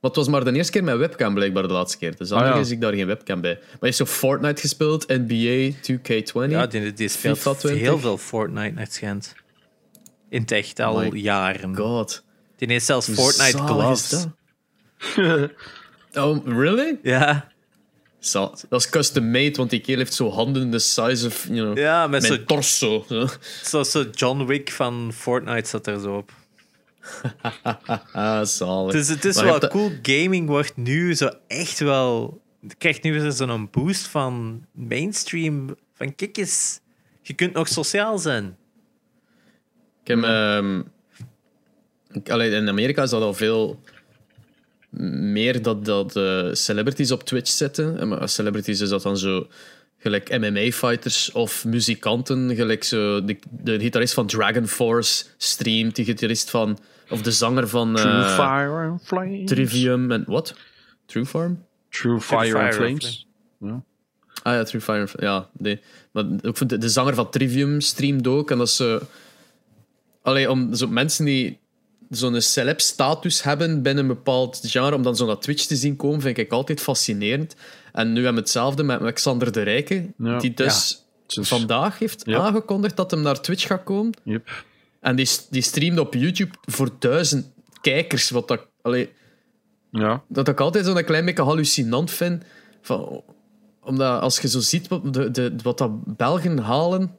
het was maar de eerste keer met webcam blijkbaar de laatste keer. Dus andere Ah, ja. keer zie ik daar geen webcam bij. Maar hij heeft zo Fortnite gespeeld, NBA 2K20. Ja, die, die speelt FIFA 20. heel veel Fortnite naar het schijnt. In het echt al jaren. god. Die heeft zelfs Fortnite zalig is gloves. Oh, really? Ja, Dat is custom made, want die kerel heeft zo handen the size of, you know, ja met mijn zo, torso. Zo. zo, John Wick van Fortnite zat er zo op. Ah, zalig. Dus het is Maar wel dat- cool. Gaming wordt nu zo echt wel. Krijgt nu weer zo'n boost van mainstream. Van kijk eens, je kunt nog sociaal zijn. Ik heb, ehm, allee, in Amerika is dat al veel meer dat, dat eh, celebrities op Twitch zetten. En maar celebrities is dat dan zo gelijk MMA-fighters of muzikanten. Gelijk zo de, de gitarist van Dragon Force streamt, de gitarist van... Of de zanger van True eh, Fire and Flames. Trivium en... Wat? True Farm? True Fire, Fire and and Flames. Ah ja, True Fire. Ja, nee. Maar ook de, de zanger van Trivium streamt ook. En dat is. Allee, om zo mensen die zo'n celeb-status hebben binnen een bepaald genre, om dan zo naar Twitch te zien komen, vind ik altijd fascinerend. En nu hebben we hetzelfde met met Xander de Rijke, Ja. die dus Dus- vandaag heeft Ja. aangekondigd dat hem naar Twitch gaat komen. Yep. En die, die streamde op YouTube voor duizend kijkers, wat dat... Allee, Ja. dat ik altijd zo'n klein beetje hallucinant vind. Van, omdat als je zo ziet wat, de, de, wat dat Belgen halen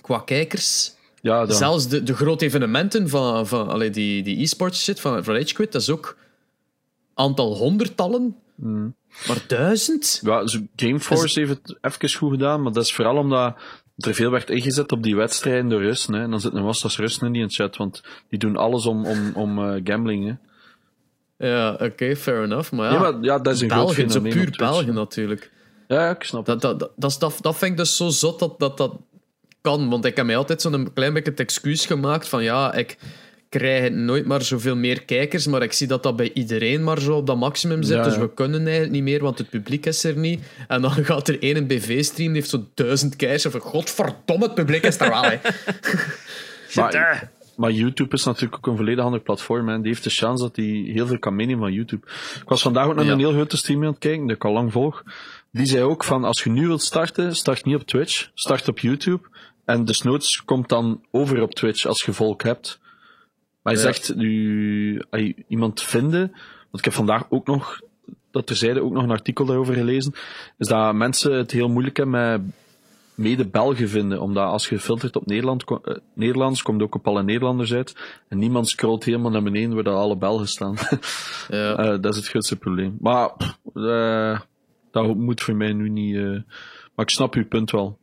qua kijkers. Ja, dan. Zelfs de, de grote evenementen van, van allee, die, die e-sports shit van, van RageQuit, dat is ook aantal honderdtallen. Maar duizend? Ja, Gameforce heeft het even goed gedaan, maar dat is vooral omdat er veel werd ingezet op die wedstrijden door Russen. Hè. En dan zitten er als Russen niet in de chat, want die doen alles om, om, om eh, gambling. Hè. Ja, oké, fair enough. Maar ja, Ja, maar ja, dat is een groot fenomeen puur. Belgen natuurlijk. Ja, ik snap. Dat, dat, dat, dat, is- dat, dat vind ik dus zo zot dat dat, dat kan. Want ik heb mij altijd zo'n klein beetje het excuus gemaakt van ja, ik krijg nooit maar zoveel meer kijkers, maar ik zie dat dat bij iedereen maar zo op dat maximum zit. Ja, Dus we kunnen eigenlijk niet meer, want het publiek is er niet. En dan gaat er één BV-stream, die heeft zo duizend kijkers. Van godverdomme, het publiek is er wel. hè. Maar, maar YouTube is natuurlijk ook een volledig ander platform. En die heeft de chance dat hij heel veel kan meenemen van YouTube. Ik was vandaag ook naar Ja. een heel grote stream aan het kijken, die ik al lang volg. Die zei ook van, als je nu wilt starten, start niet op Twitch, start op YouTube. En desnoods komt dan over op Twitch als je volk hebt. Maar hij Ja. zegt, nu, iemand vinden, want ik heb vandaag ook nog, dat terzijde ook nog een artikel daarover gelezen, is dat mensen het heel moeilijk hebben met mede Belgen vinden. Omdat als je filtert op Nederland, eh, Nederlands, komt ook op alle Nederlanders uit. En niemand scrolt helemaal naar beneden waar dat alle Belgen staan. Ja. Eh, dat is het grootste probleem. Maar eh, dat moet voor mij nu niet. eh, maar ik snap uw punt wel.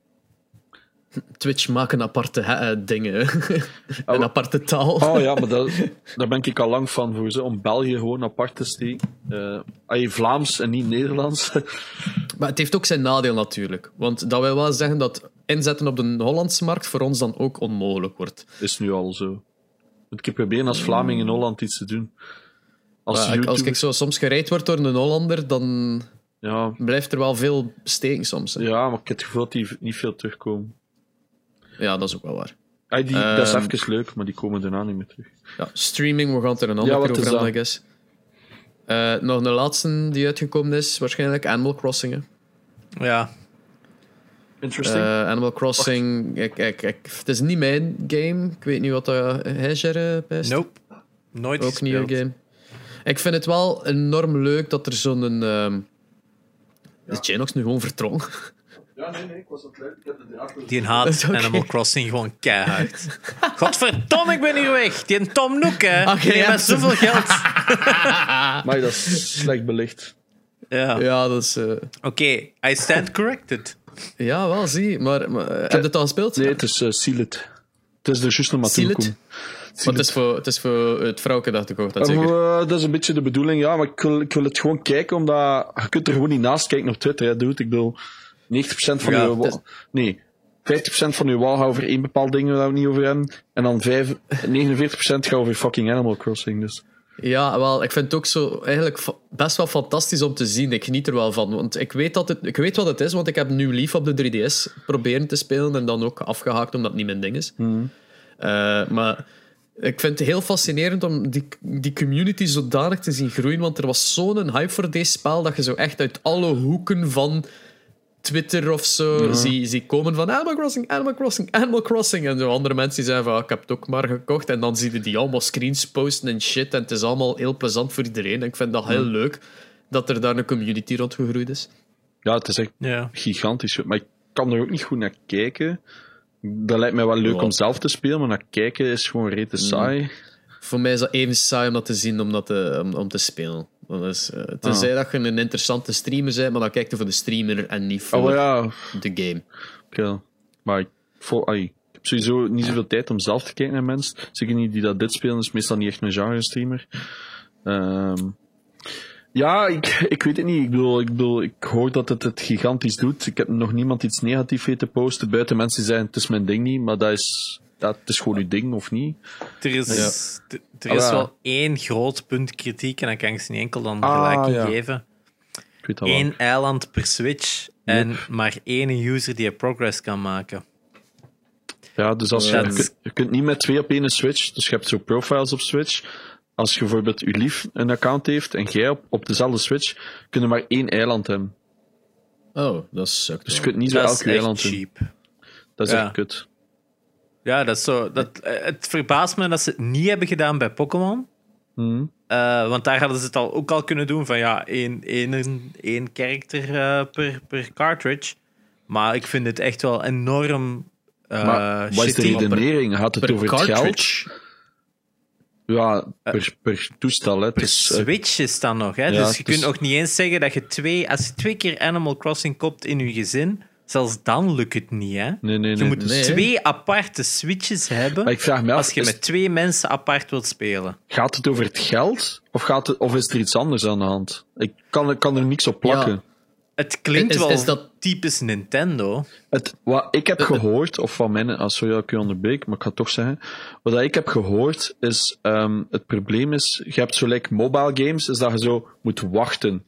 Twitch maakt een aparte eh, dingen. hè. een aparte taal. Oh ja, maar dat, daar ben ik al lang van voor ze, om België gewoon apart te steken. Ah, Vlaams en niet Nederlands. Maar het heeft ook zijn nadeel natuurlijk. Want dat wil wel zeggen dat inzetten op de Hollandse markt voor ons dan ook onmogelijk wordt. is nu al zo. Moet ik proberen als Vlaming in Holland iets te doen. Als als ik zo soms gereid word door een Hollander, dan ja, blijft er wel veel steken soms. hè. ja, maar ik heb het gevoel dat die niet veel terugkomen. Ja, dat is ook wel waar. Ah, die, dat is Ehm, even leuk, maar die komen daarna niet meer terug. Ja, streaming, we gaan het er een andere Ja, keer is over hebben, I guess. Eh, nog een laatste die uitgekomen is, waarschijnlijk Animal Crossing. hè. Ja, Interesting. Eh, Animal Crossing, ik, ik, ik, het is niet mijn game. Ik weet niet wat dat hij Jerry best. nope. Nooit Ook niet gespeeld. een game. Ik vind het wel enorm leuk dat er zo'n... ehm Is Janox nu gewoon vertrokken? Ja, nee, nee, ik was. Ik heb. Die haat. Animal Crossing gewoon keihard. Godverdomme, ik ben hier weg. Die Tom Nook, hè. Die heeft met zoveel geld. Maar dat is slecht belicht. Ja. Ja, dat is... eh, Oké, I stand corrected. Ja, wel, zie. Maar, maar eh, heb je het al gespeeld? Nee, het is uh, Sealed. Het is er juist nog maar Seal it? toegekomen. Maar het is voor het, is voor het vrouwke dat ik ook dat Eh, zeker. eh, dat is een beetje de bedoeling, ja. Maar ik wil, ik wil het gewoon kijken, omdat je kunt er gewoon niet naast kijken op Twitter. Hè, dude. Ik bedoel, 90% van Ja, het is- Nee, 50% van je wal gaat over één bepaald ding waar we het niet over hebben. En dan 5, 49% gaat over fucking Animal Crossing. Dus. Ja, wel, ik vind het ook zo eigenlijk best wel fantastisch om te zien. Ik geniet er wel van. Want ik weet, dat het, ik weet wat het is, want ik heb nu lief op de 3DS proberen te spelen en dan ook afgehaakt omdat het niet mijn ding is. Eh, maar ik vind het heel fascinerend om die, die community zodanig te zien groeien, want er was zo'n hype voor deze spel dat je zo echt uit alle hoeken van Twitter of zo zie, zie komen van Animal Crossing, Animal Crossing, Animal Crossing. En zo andere mensen die zeggen van ah, ik heb het ook maar gekocht. En dan zie je die allemaal screens posten en shit. En het is allemaal heel plezant voor iedereen. En ik vind dat heel leuk dat er daar een community rond gegroeid is. Ja, het is echt Ja. gigantisch. Maar ik kan er ook niet goed naar kijken. Dat lijkt mij wel leuk om zelf te spelen, maar naar kijken is gewoon rete saai. Voor mij is dat even saai om dat te zien, om, dat te, om, om te spelen. Is, eh, tenzij dat je een interessante streamer bent, maar dan kijk je voor de streamer en niet voor Oh ja, de game. oké. Maar ik, vol, ai, ik heb sowieso niet zoveel tijd om zelf te kijken naar mensen. Zeker niet die dat dit spelen, is meestal niet echt een genre-streamer. Ehm, ja, ik, ik weet het niet. Ik bedoel, ik bedoel, ik hoor dat het het gigantisch doet. Ik heb nog niemand iets negatiefs weten posten. Buiten mensen die zeggen, het is mijn ding niet, maar dat is, het is gewoon uw ding, of niet? Er is, Ja. er Ah, is ja. wel één groot punt kritiek en dan kan ik ze niet enkel dan Ah, gelijk ja. geven. Ik weet dat wel. Eén eiland per Switch en maar één user die progress kan maken. Ja, dus als je, je, dat kunt, je kunt niet met twee op één Switch, dus je hebt zo profiles op Switch. Als je bijvoorbeeld je lief een account heeft en jij op, op dezelfde Switch, kun je maar één eiland hebben. Oh, dat sukt Dus je kunt niet zo Dat is elk eiland. Dat is Ja. echt kut. Ja, dat is zo. Dat, eh, het verbaast me dat ze het niet hebben gedaan bij Pokémon. Mhm. Eh, want daar hadden ze het al, ook al kunnen doen van ja, één, één, één character eh, per, per cartridge. Maar ik vind het echt wel enorm eh maar wat is de redenering? Gaat het Per over het geld? cartridge? Ja, per, per toestel. Hè. Het Per Switch is dat nog, hè? Ja, dus je kunt nog niet eens zeggen dat je twee, als je twee keer Animal Crossing koopt in je gezin, zelfs dan lukt het niet, hè? nee, nee, nee. je moet nee. twee aparte Switches hebben Maar ik vraag me af, als je is- met twee mensen apart wilt spelen. gaat het over het geld? Of, gaat het, of is er iets anders aan de hand? Ik kan, ik kan er niks op plakken. Ja. Het klinkt Is- wel is dat- typisch Nintendo. Het, wat ik heb gehoord, of van mijn, ah, sorry dat ik u onderbreek, maar ik ga het toch zeggen. Wat ik heb gehoord is, ehm, het probleem is, je hebt zo like mobile games, is dat je zo moet wachten.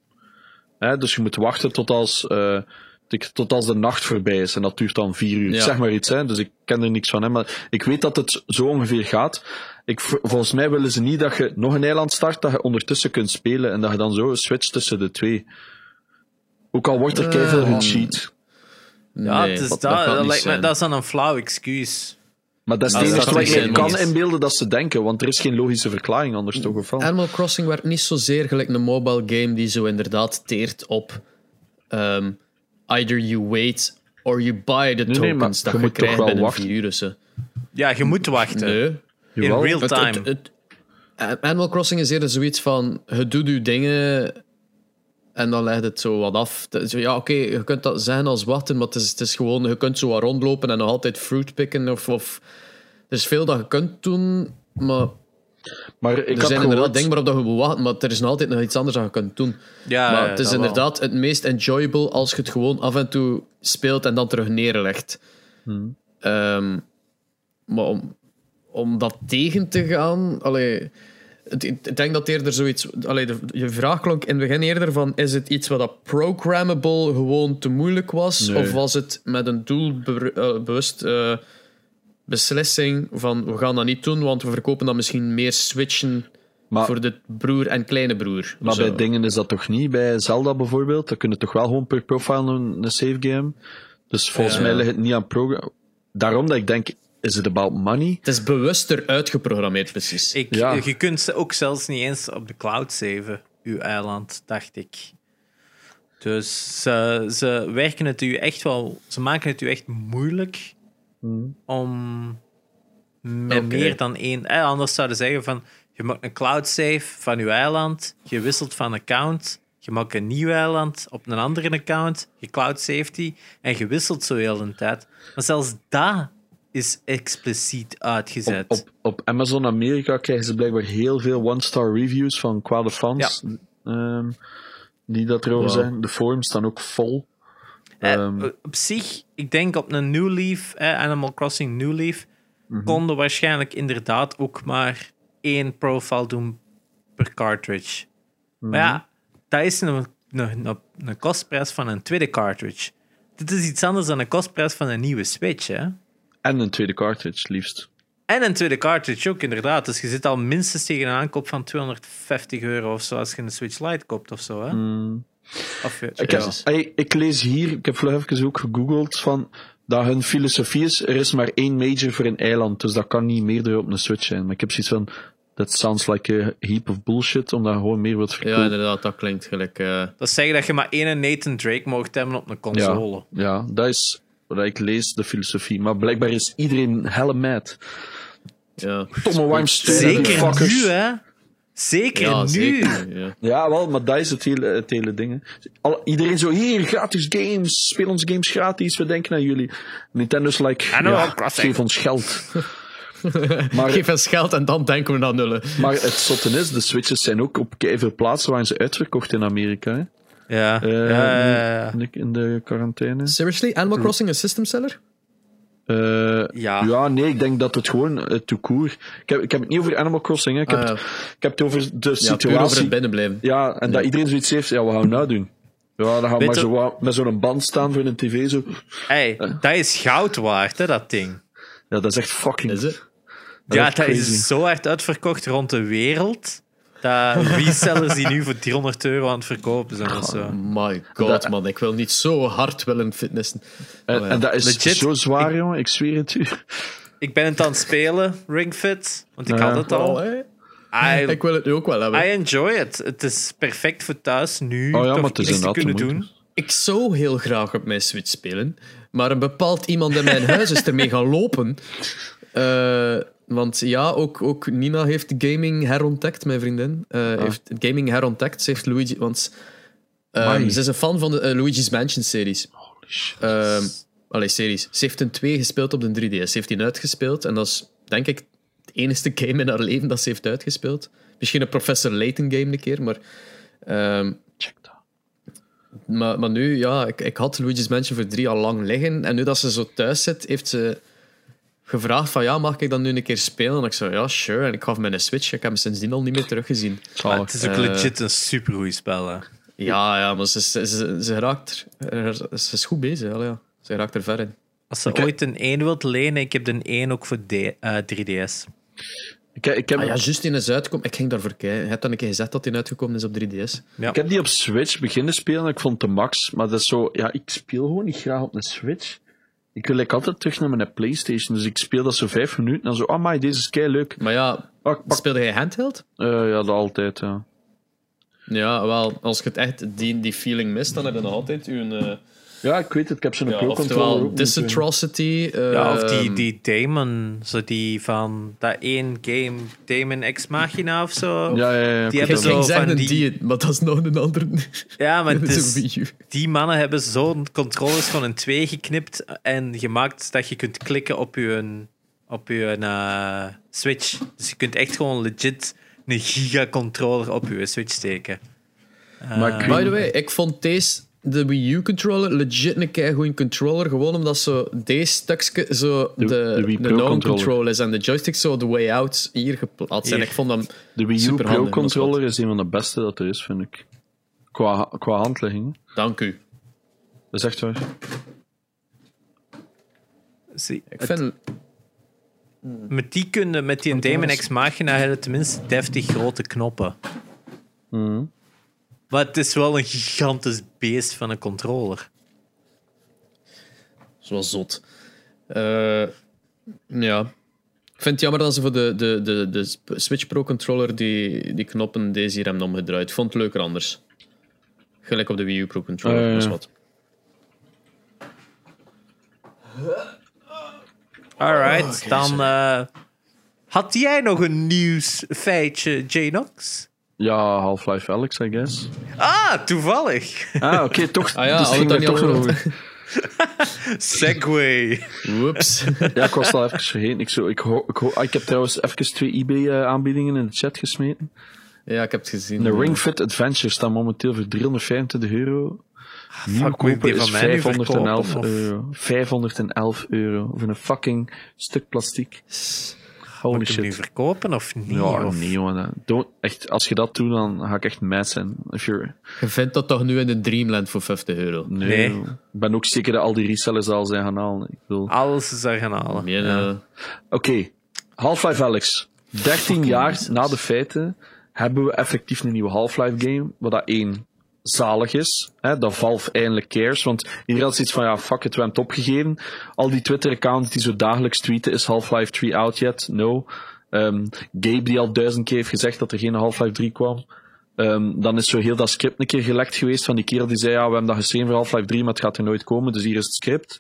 Hè, dus je moet wachten tot als, eh, tot- tot als de nacht voorbij is. En dat duurt dan vier uur. Ja. Zeg maar iets, hè. Dus ik ken er niks van, hè. Maar ik weet dat het zo ongeveer gaat. Ik, volgens mij willen ze niet dat je nog een eiland start, dat je ondertussen kunt spelen. En dat je dan zo switcht tussen de twee. Ook al wordt er keihard Eh, gecheat. Ja, Nee, het is dat- dat, lijkt me, is dan een flauw excuus. Maar dat is het Ah, enige dat wat ik kan inbeelden dat ze denken, want er is geen logische verklaring anders toch of wel? Animal Crossing werkt niet zozeer gelijk een mobile game die zo inderdaad teert op ehm, either you wait or you buy the Nee, nee, maar tokens je dat je, moet toch krijgt wel binnen wachten. vier uur. of zo. Ja, je moet wachten. Nee. In Jawel. real time. het- het- het- Animal Crossing is eerder zoiets van, je doet je dingen en dan legt het zo wat af. Ja, oké, je kunt dat zeggen als wachten, maar het is, het is gewoon, je kunt zo wat rondlopen en nog altijd fruit picken of... of er is veel dat je kunt doen, maar Maar ik er had zijn inderdaad gehoord, dingen waarop dat je moet wachten, maar er is nog altijd nog iets anders dat je kunt doen. Ja, maar het is wel. inderdaad het meest enjoyable als je het gewoon af en toe speelt en dan terug neerlegt. Hmm. Ehm, maar om, om dat tegen te gaan... Allee, het- ik denk dat eerder zoiets... Allee, de, je vraag klonk in het begin eerder van... Is het iets wat dat programmable gewoon te moeilijk was? Nee. Of was het met een doelbewust eh, beslissing van... We gaan dat niet doen, want we verkopen dan misschien meer switchen maar, voor de broer en kleine broer. maar Zo. bij dingen is dat toch niet? Bij Zelda bijvoorbeeld, dan kun je toch wel gewoon per profile een, een save game. Dus volgens mij ligt het niet aan programma. Daarom dat ik denk, is it about money? Het is bewuster uitgeprogrammeerd, precies. Ik, Ja. Je kunt ze ook zelfs niet eens op de cloud saven, uw eiland, dacht ik. Dus ze, ze werken het u echt wel, ze maken het u echt moeilijk om met meer dan één. Eh, anders zouden ze zeggen van je maakt een cloud save van uw eiland, je wisselt van account, je maakt een nieuw eiland op een andere account, je cloud die en je wisselt zo heel de tijd. Maar zelfs dat is expliciet uitgezet. Op, op, op Amazon Amerika krijgen ze blijkbaar heel veel one-star reviews van kwade fans. ehm, die dat erover Wow. zijn. De forums staan ook vol. Eh, Ehm, op zich, ik denk op een New Leaf, eh, Animal Crossing New Leaf, konden waarschijnlijk inderdaad ook maar één profile doen per cartridge. Maar ja, dat is een, een, een, een kostprijs van een tweede cartridge. Dit is iets anders dan een kostprijs van een nieuwe Switch, hè? En een tweede cartridge, liefst. En een tweede cartridge ook, inderdaad. Dus je zit al minstens tegen een aankoop van 250 euro of zo als je een Switch Lite koopt of zo, hè? Eh, Ik, ja. heb, ey, ik lees hier, ik heb vlug even ook gegoogeld, van dat hun filosofie is, er is maar één major voor een eiland, dus dat kan niet meerdere op een Switch zijn. Maar ik heb zoiets van, that sounds like a heap of bullshit, omdat je gewoon meer wilt Ja, verkopen. inderdaad, dat klinkt gelijk. eh, Dat zeggen dat je maar één Nathan Drake mocht hebben op een console. ja, ja, dat is wat ik lees, de filosofie. Maar blijkbaar is iedereen helle mad. ja. Tomme Wimstein, Zeker fuckers. nu, hè? Zeker ja, nu. zeker. Ja. Ja, wel, maar dat is het hele, het hele ding. hè. Al, iedereen zo, hier, gratis games, speel onze games gratis, we denken aan jullie. Nintendo's like, ja, Crossing. geef ons geld. maar, Geef eens geld en dan denken we naar nullen. maar het zotte is, de Switches zijn ook op veel plaatsen waar ze uitverkocht in Amerika. Hè? Ja, Eh, ja, ja, ja. In, de, in de quarantaine. Seriously? Animal Crossing een system seller? Eh, Ja. ja, nee, ik denk dat het gewoon uh, tout court. Ik heb, ik heb het niet over Animal Crossing, hè. Ik, heb Ah, het, ik heb het over de Ja, puur over situatie. het binnenblijven. Ja, en dat iedereen zoiets heeft, ja, wat gaan we nou doen? Ja, dan gaan we maar zo wat- met zo'n band staan voor een tv. Zo. Hey, dat is goud waard, hè, dat ding. Ja, dat is echt fucking... Is het? Dat ja, is dat crazy. is zo hard uitverkocht rond de wereld. Dat resellers die nu voor 300 euro aan het verkopen zijn of zo. My god, Dat- man. Ik wil niet zo hard willen fitnessen. En, Oh, ja. en dat is Legit, zo zwaar, jongen. Ik zweer het u. Ik ben het aan het spelen, Ring Fit, want ik Ja. had het al. Oh? I, Ik wil het nu ook wel hebben. I enjoy it. Het is perfect voor thuis nu Oh ja, toch maar het is iets te kunnen doen. Ik zou heel graag op mijn Switch spelen, maar een bepaald iemand in mijn huis is ermee gaan lopen. Eh, want ja, ook, ook Nina heeft gaming herontdekt, mijn vriendin. Eh, Heeft gaming herontdekt. Ze heeft Luigi... Want ehm, ze is een fan van de eh, Luigi's Mansion series. Holy shit. Ehm allee, series. Ze heeft een 2 gespeeld op de 3DS. Ze heeft die uitgespeeld en dat is, denk ik, het enige game in haar leven dat ze heeft uitgespeeld. Misschien een Professor Layton game een keer, maar... ehm, Check dat. maar, maar nu, ja, ik, ik had Luigi's Mansion voor 3 al lang liggen. En nu dat ze zo thuis zit, heeft ze gevraagd van ja, mag ik dan nu een keer spelen? En ik zei ja, sure. En ik gaf hem een Switch. Ik heb hem sindsdien al niet meer teruggezien. Maar Zalig. het is ook Eh, legit een supergoeie spel. Hè. Ja, ja, maar ze, ze, ze, ze raakt er, ze is goed bezig. Al, ja. Ze raakt er ver in. Als ze Ik ooit een 1 wilt lenen, ik heb de 1 ook voor D, eh, 3DS. Ik, ik, heb, Ah ja, juist in is uitgekomen. Ik ging daarvoor kijken. Je hebt dan een keer gezegd dat hij uitgekomen is op 3DS. Ja. ik heb die op Switch beginnen spelen en ik vond het de max. Maar dat is zo... Ja, ik speel gewoon niet graag op een Switch. Ik wil like, altijd terug naar mijn Playstation. Dus ik speel dat zo vijf minuten en zo... Oh my, deze is kei leuk. Maar ja, Oh, speelde hij handheld? Eh, ja, dat altijd, ja. Ja, wel, als je het echt die, die feeling mist, dan heb je nog altijd je... eh Ja, ik weet het. Ik heb zo'n ja, Pro-controller oftewel moeten- Disatrocity. Ja, of die, ehm, die Damon, zo die van dat één game, Damon Ex Machina of zo. Ja, ja, ja. Die hebben zo van die... die- maar dat is nog een andere. Ja, maar U. die mannen hebben zo'n controllers van een 2 geknipt en gemaakt dat je kunt klikken op je, op je eh, Switch. Dus je kunt echt gewoon legit een gigacontroller op je Switch steken. Maar ik Eh, By the way, ik vond deze, de Wii U-controller, legit een keigoeie controller. Gewoon omdat zo deze stukje zo De- de, de Pro non-control is en de joystick zo de way out hier geplaatst. En Hier. ik vond hem De Wii U Pro-controller is een van de beste dat er is, vind ik. Qua, qua handlegging. Dank u. Dat is echt waar. zie, Ik vind... met die kunnen, met die Damon Ex Machina hebben tenminste deftig grote knoppen. Mhm. Maar het is wel een gigantisch beest van een controller. Zoals zot. Eh, Ja. Ik vind het jammer dat ze voor de, de, de, de Switch Pro controller die, die knoppen deze hier hebben omgedraaid. Ik vond het leuker anders. Gelijk op de Wii U Pro controller. Ja, ja. dat is wat. Alright, Oh, dan eh, had jij nog een nieuwsfeitje, Janox? Ja, Half-Life Alex, I guess. Ah, toevallig. Ah, oké, toch. Ah ja, dus ging er toch niet nog over. Segway. Whoops. Ja, ik was het al even vergeten. Ik, zo, ik, ho- ik, ho- ah, ik heb trouwens even twee eBay-aanbiedingen in de chat gesmeten. ja, ik heb het gezien. De Ring Fit Adventure staat momenteel voor 325 euro. Nieuw ik kopen die is van mij nu 511 verkopen, of? euro. 511 euro voor een fucking stuk plastiek. Holy Moet ik hem nu verkopen of niet? Ja, of... nee, jongen. Don't, echt, als je dat doet, dan ga ik echt mad zijn. If you're, Je vindt dat toch nu in de Dreamland voor 50 euro? nee. Ik ben ook zeker dat al die resellers al zijn gaan halen. Ik wil... Alles is daar gaan halen. Ja. eh, Oké, Half-Life Alex. 13 jaar na de feiten hebben we effectief een nieuwe Half-Life game. Wat dat één zalig is. Hè, dat Valve eindelijk cares. Want iedereen had zoiets van, ja, fuck it, we hebben het opgegeven. Al die Twitter-accounts die zo dagelijks tweeten, is Half-Life 3 out yet? No. Ehm, Gabe die al duizend keer heeft gezegd dat er geen Half-Life 3 kwam. Ehm, dan is zo heel dat script een keer gelekt geweest van die kerel die zei, ja, we hebben dat geschreven voor Half-Life 3, maar het gaat er nooit komen, dus hier is het script.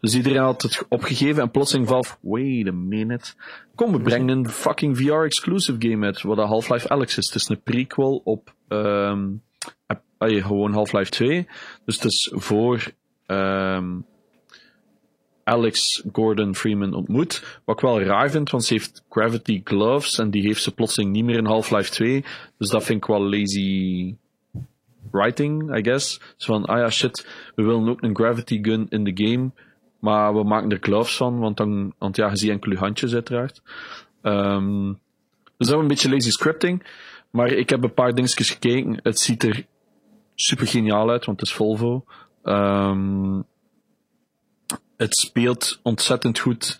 Dus iedereen had het opgegeven en plotseling Valve, wait a minute. Kom, we brengen een fucking VR-exclusive game uit, wat Half-Life Alex is. Het is een prequel op, ehm ah, gewoon Half-Life 2. Dus het is voor, ehm Alex Gordon Freeman ontmoet. Wat ik wel raar vind, want ze heeft Gravity Gloves en die heeft ze plotseling niet meer in Half-Life 2. Dus dat vind ik wel lazy writing, I guess. Zo van, ah ja, shit, we willen ook een Gravity Gun in de game, maar we maken er gloves van, want dan, want ja, je ziet enkele handjes uiteraard. Ehm dus dat is een beetje lazy scripting. Maar ik heb een paar dingetjes gekeken. Het ziet er super geniaal uit, want het is Volvo. Ehm het speelt ontzettend goed.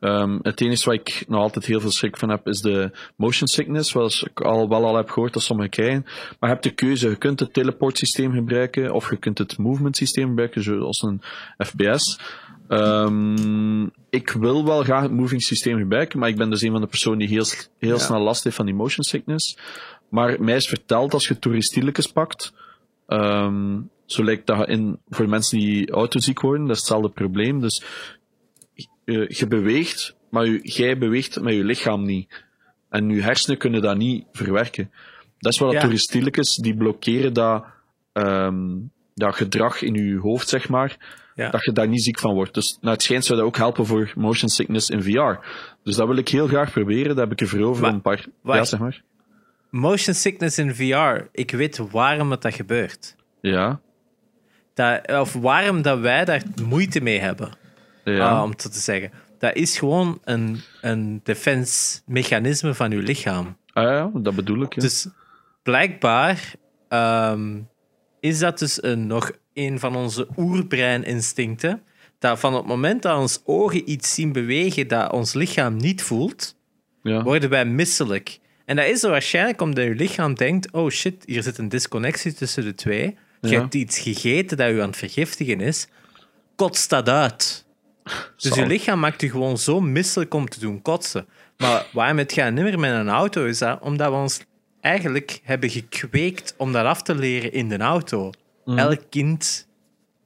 Ehm, het enige waar ik nog altijd heel veel schrik van heb, is de motion sickness, zoals ik al wel al heb gehoord dat sommigen krijgen. Maar je hebt de keuze, je kunt het teleport systeem gebruiken, of je kunt het movement systeem gebruiken, zoals een FPS. Ehm, ik wil wel graag het moving systeem gebruiken, maar ik ben dus een van de personen die heel, heel snel last heeft van die motion sickness. Maar mij is verteld, als je toeristielijkes pakt, ehm, zo lijkt dat in, voor mensen die autoziek worden, dat is hetzelfde probleem. Dus je, je beweegt, maar je, jij beweegt met je lichaam niet. En je hersenen kunnen dat niet verwerken. Dat is wat Ja. dat toeristielijkes, die blokkeren dat, ehm, dat gedrag in je hoofd, zeg maar, Ja. dat je daar niet ziek van wordt. Dus nou, het schijnt zou dat ook helpen voor motion sickness in VR. Dus dat wil ik heel graag proberen, dat heb ik ervoor over Maar- om een paar... Ja, zeg maar. Motion sickness in VR. Ik weet waarom dat, dat gebeurt. Ja, Dat, of waarom dat wij daar moeite mee hebben. ja. ah, om het zo te zeggen. Dat is gewoon een, een defense-mechanisme van uw lichaam. Ah, ja, dat bedoel ik. Ja. Dus blijkbaar ehm, is dat dus een, nog een van onze oerbreininstincten. Dat van het moment dat ons ogen iets zien bewegen dat ons lichaam niet voelt, ja. worden wij misselijk. En dat is er waarschijnlijk omdat je lichaam denkt: oh shit, hier zit een disconnectie tussen de twee. Je Ja. hebt iets gegeten dat je aan het vergiftigen is. Kotst dat uit. Dus je lichaam maakt je gewoon zo misselijk om te doen kotsen. Maar waarom het gaat niet meer met een auto is dat omdat we ons eigenlijk hebben gekweekt om dat af te leren in de auto. Mhm. Elk kind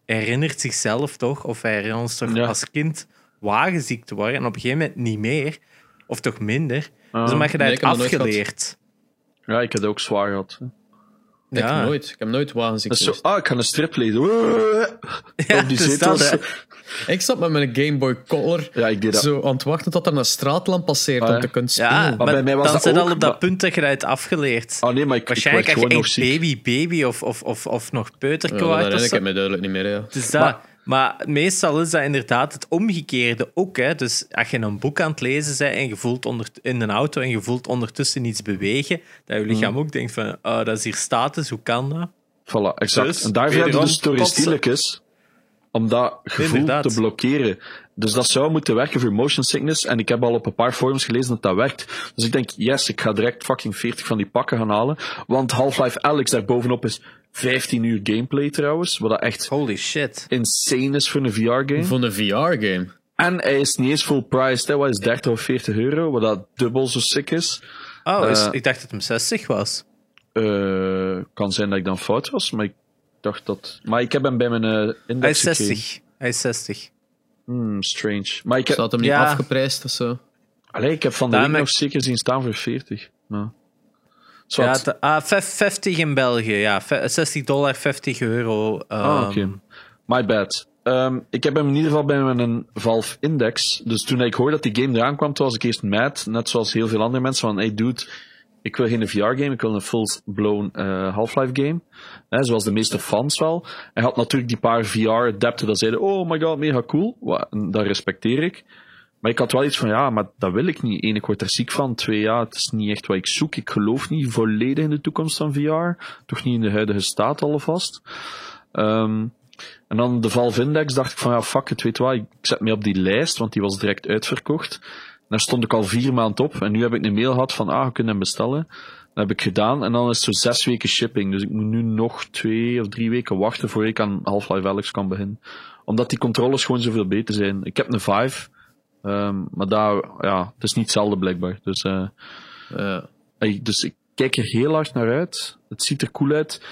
herinnert zichzelf toch, of wij herinneren ons toch Ja. als kind wagenziek te worden en op een gegeven moment niet meer, of toch minder. Ah. dus omdat je dat nee, ik heb afgeleerd. ja, ik heb het ook zwaar gehad. hè. Ik Ja. nooit. Ik heb nooit is zo, ah, ik ga een strip lezen. Ja, op die dus zetel. dat. Ik zat met mijn Game Boy Color Ja, ik deed dat. zo aan het wachten tot er een straatlamp passeert Ah, om ja. te kunnen spelen. Ja, Maar maar bij mij was dan dat zit al op dat maar- punt dat je dat hebt afgeleerd. Ah nee, maar ik, ik Waarschijnlijk je gewoon nog echt baby, baby of, of, of, of nog peuterke Ja, dat herinner ik me duidelijk niet meer. Ja. Dus dat, maar, meestal is dat inderdaad het omgekeerde ook. Hè. Dus als je een boek aan het lezen bent en je voelt onder, in een auto en je voelt ondertussen iets bewegen, dat je Mm. lichaam ook denkt van, oh, dat is hier status, hoe kan dat? Voilà, exact. Dus, en daarvoor hebben we dus om dat gevoel Inderdaad. te blokkeren. Dus dat zou moeten werken voor motion sickness. En ik heb al op een paar forums gelezen dat dat werkt. Dus ik denk, yes, ik ga direct fucking 40 van die pakken gaan halen. Want Half-Life Alex daar bovenop is 15 uur gameplay trouwens. Wat dat echt Holy shit. insane is voor een VR-game. Voor een VR-game. En hij is niet eens full price. Hè. Wat is 30 of 40 euro? Wat dat dubbel zo sick is. Oh, is, Eh, ik dacht dat het hem 60 was. Eh, kan zijn dat ik dan fout was, maar ik dacht dat... Maar ik heb hem bij mijn eh, Hij index is gekregen. 60. Hij is 60. Hmm, strange. Maar ik heb, hem niet Ja. afgeprijsd of zo? allee, ik heb van de week nog zeker zien staan voor 40. Maar... Ja, ah, vijf- 50 in België, ja. Ve- 60 dollar, 50 euro. Ah, oké. ehm, My bad. Ehm, ik heb hem in ieder geval bij mijn Valve Index. Dus toen ik hoorde dat die game eraan kwam, toen was ik eerst mad. Net zoals heel veel andere mensen. Van, hey dude, ik wil geen VR-game, ik wil een full-blown eh, Half-Life game. Hè, zoals de meeste fans wel. Hij had natuurlijk die paar VR-adepten dat zeiden, oh my god, mega cool. Wat, dat respecteer ik. Maar ik had wel iets van, ja, maar dat wil ik niet. Eén, ik word er ziek van. Twee, ja, het is niet echt wat ik zoek. Ik geloof niet volledig in de toekomst van VR. Toch niet in de huidige staat alvast. Um, en dan de Valve Index dacht ik van, ja, fuck het, weet wat. Ik zet me op die lijst, want die was direct uitverkocht. En daar stond ik al vier maanden op. En nu heb ik een mail gehad van, ah, we kunnen hem bestellen. Dat heb ik gedaan. En dan is het zo zes weken shipping. Dus ik moet nu nog twee of drie weken wachten voor ik aan Half-Life Alex kan beginnen. Omdat die controles gewoon zoveel beter zijn. Ik heb een 5. Ehm, maar daar, ja, het is niet hetzelfde blijkbaar. Dus, eh, eh, ik, dus ik kijk er heel hard naar uit. Het ziet er cool uit.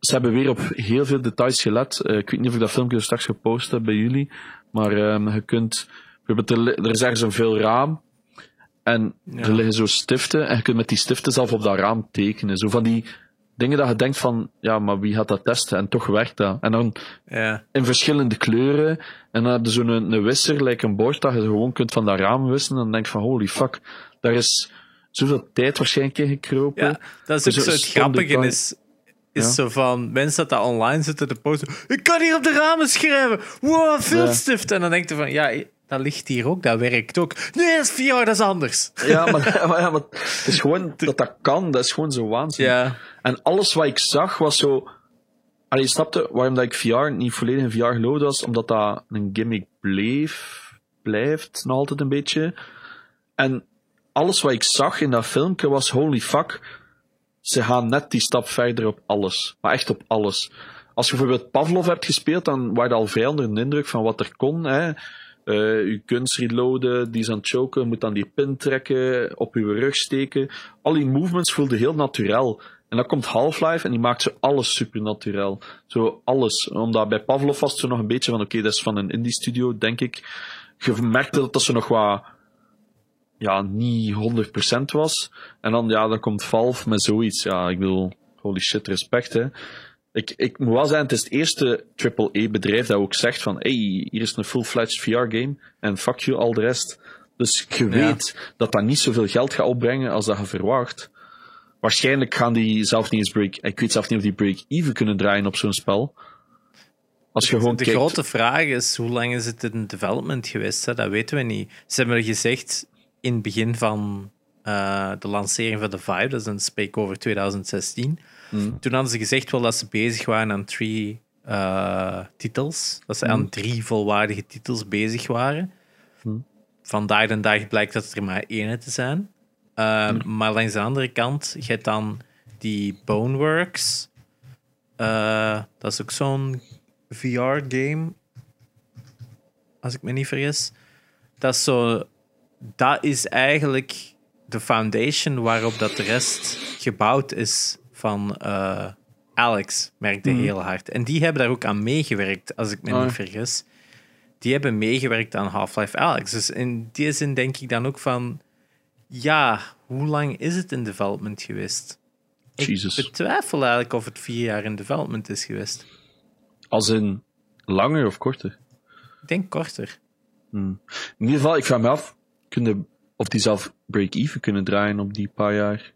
Ze hebben weer op heel veel details gelet. Eh, ik weet niet of ik dat filmpje straks gepost heb bij jullie. Maar ehm, je kunt. Er is ergens een veel raam. En ja. er liggen zo stiften. En je kunt met die stiften zelf op dat raam tekenen. Zo van die dingen dat je denkt van... Ja, maar wie gaat dat testen? En toch werkt dat. En dan ja. in verschillende kleuren. En dan heb je zo'n een, een wisser, like een bord, dat je gewoon kunt van dat raam wissen. En dan denk je van, holy fuck, daar is zoveel tijd waarschijnlijk in gekropen. ja, dat is Dus ook zo het grappige. Is, is Ja. zo van mensen dat dat online zitten te posten. Ik kan hier op de ramen schrijven. Wow, viltstift. En dan denk je van, ja, dat ligt hier ook, dat werkt ook. Nee, dat is VR, dat is anders. Ja, maar, maar, ja, maar het is gewoon dat dat kan, dat is gewoon zo waanzin. Ja, En alles wat ik zag was zo. Allee, je snapte waarom dat ik VR niet volledig in VR geloofde was, omdat dat een gimmick bleef, blijft nog altijd een beetje. En alles wat ik zag in dat filmpje was holy fuck. Ze gaan net die stap verder op alles. Maar echt op alles. Als je bijvoorbeeld Pavlov hebt gespeeld, dan waren al vrij onder de indruk van wat er kon. Hè. Eh, je guns reloaden, die is aan het choken, moet dan die pin trekken, op je rug steken. Al die movements voelden heel natuurlijk. En dan komt Half-Life en die maakt zo alles supernatural. Zo alles. Omdat bij Pavlov was het zo nog een beetje van, oké, dat is van een indie studio, denk ik. Je merkte dat dat zo nog wat, ja, niet 100% was. En dan, ja, dan komt Valve met zoiets. Ja, ik wil, holy shit, respect, hè. Ik, ik moet wel zeggen, het is het eerste AAA-bedrijf dat ook zegt van, hey, hier is een full-fledged VR-game en fuck you, al de rest. Dus je weet dat dat niet zoveel geld gaat opbrengen als dat je verwacht. Waarschijnlijk gaan die zelf niet eens break... Ik weet zelf niet of die break-even kunnen draaien op zo'n spel. Als je gewoon de kijkt... grote vraag is, hoe lang is het in development geweest? Hè? Dat weten we niet. Ze hebben gezegd, in het begin van eh, de lancering van de Vive, dat is een spreek over 2016, Hmm. toen hadden ze gezegd wel dat ze bezig waren aan drie eh, titels. Dat ze aan drie volwaardige titels bezig waren. Vandaag de dag blijkt dat het er maar één te zijn. Eh, Hmm. Maar langs de andere kant, je hebt dan die Boneworks. Eh, dat is ook zo'n VR-game. Als ik me niet vergis. Dat is zo. Dat is eigenlijk de foundation waarop dat de rest gebouwd is van eh, Alex, merkte heel hard. En die hebben daar ook aan meegewerkt, als ik me Ah. niet vergis. Die hebben meegewerkt aan Half-Life Alex. Dus in die zin denk ik dan ook van... Ja, hoe lang is het in development geweest? Jesus. Ik betwijfel eigenlijk of het vier jaar in development is geweest. Als in langer of korter? Ik denk korter. In ieder geval, ik vraag me af kunnen, of die zelf break-even kunnen draaien op die paar jaar.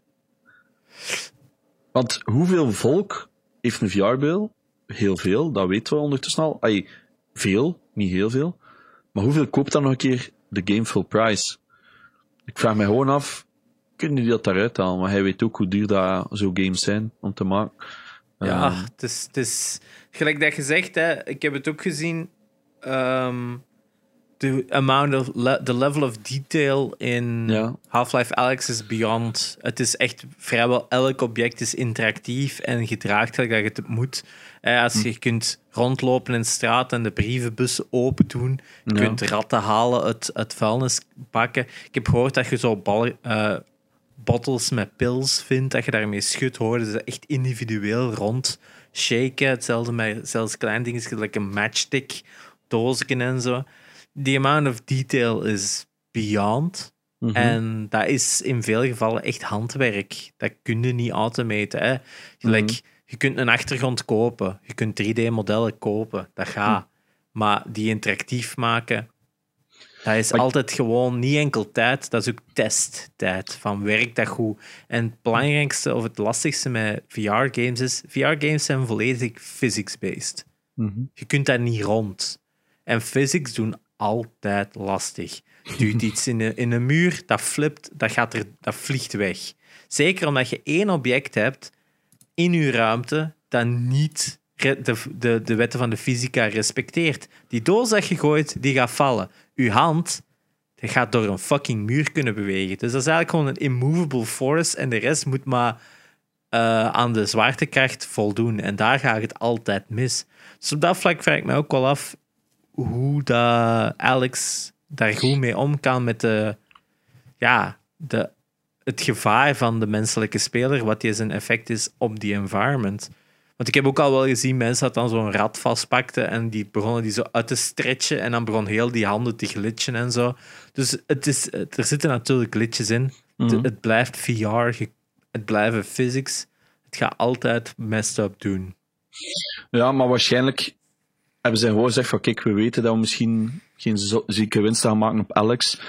Want hoeveel volk heeft een VR-bril? Heel veel, dat weten we ondertussen al. Ay, veel, niet heel veel. Maar hoeveel koopt dan nog een keer de game full price? Ik vraag me gewoon af, kunnen die dat daaruit halen? Maar hij weet ook hoe duur dat zo games zijn om te maken. Ja, Ehm, het is, het is gelijk dat je zegt, hè, ik heb het ook gezien. ehm, the amount of le- the level of detail in Ja. Half-Life Alex is beyond. Het is echt vrijwel elk object is interactief en gedraagt dat je het moet. Eh, als je kunt rondlopen in de straat en de brievenbussen open doen, je Ja. kunt ratten halen uit, uit vuilnisbakken. Ik heb gehoord dat je zo bal, eh, bottles met pils vindt, dat je daarmee schudt, horen ze echt individueel rond shaken. Hetzelfde met zelfs klein dingetjes, gelijk een matchstick, doosje en zo. The amount of detail is beyond. Mhm. En dat is in veel gevallen echt handwerk. Dat kun je niet automaten. Hè. Gelijk, Mhm. Je kunt een achtergrond kopen. Je kunt 3D-modellen kopen. Dat gaat. Maar die interactief maken, dat is Maar- altijd gewoon niet enkel tijd. Dat is ook testtijd. Van werkt dat goed? En het belangrijkste of het lastigste met VR-games is... VR-games zijn volledig physics-based. Mhm. Je kunt daar niet rond. En physics doen altijd lastig. Duwt iets in een, in een muur, dat flipt, dat, gaat er, dat vliegt weg. Zeker omdat je één object hebt in je ruimte dat niet de, de, de wetten van de fysica respecteert. Die doos dat je gooit, die gaat vallen. Uw hand die gaat door een fucking muur kunnen bewegen. Dus dat is eigenlijk gewoon een immovable force en de rest moet maar eh, aan de zwaartekracht voldoen. En daar gaat het altijd mis. Dus op dat vlak vraag ik me ook wel af hoe dat Alex daar goed mee om kan met de, ja, de, het gevaar van de menselijke speler, wat die zijn effect is op die environment. Want ik heb ook al wel gezien mensen dat dan zo'n rat vastpakten en die begonnen die zo uit te stretchen en dan begon heel die handen te glitchen en zo. Dus het is, er zitten natuurlijk glitches in. Het, Mhm. het blijft VR, het blijven physics. Het gaat altijd messed up doen. Ja, maar waarschijnlijk hebben zij gewoon gezegd van kijk, we weten dat we misschien geen zieke winst gaan maken op Alex.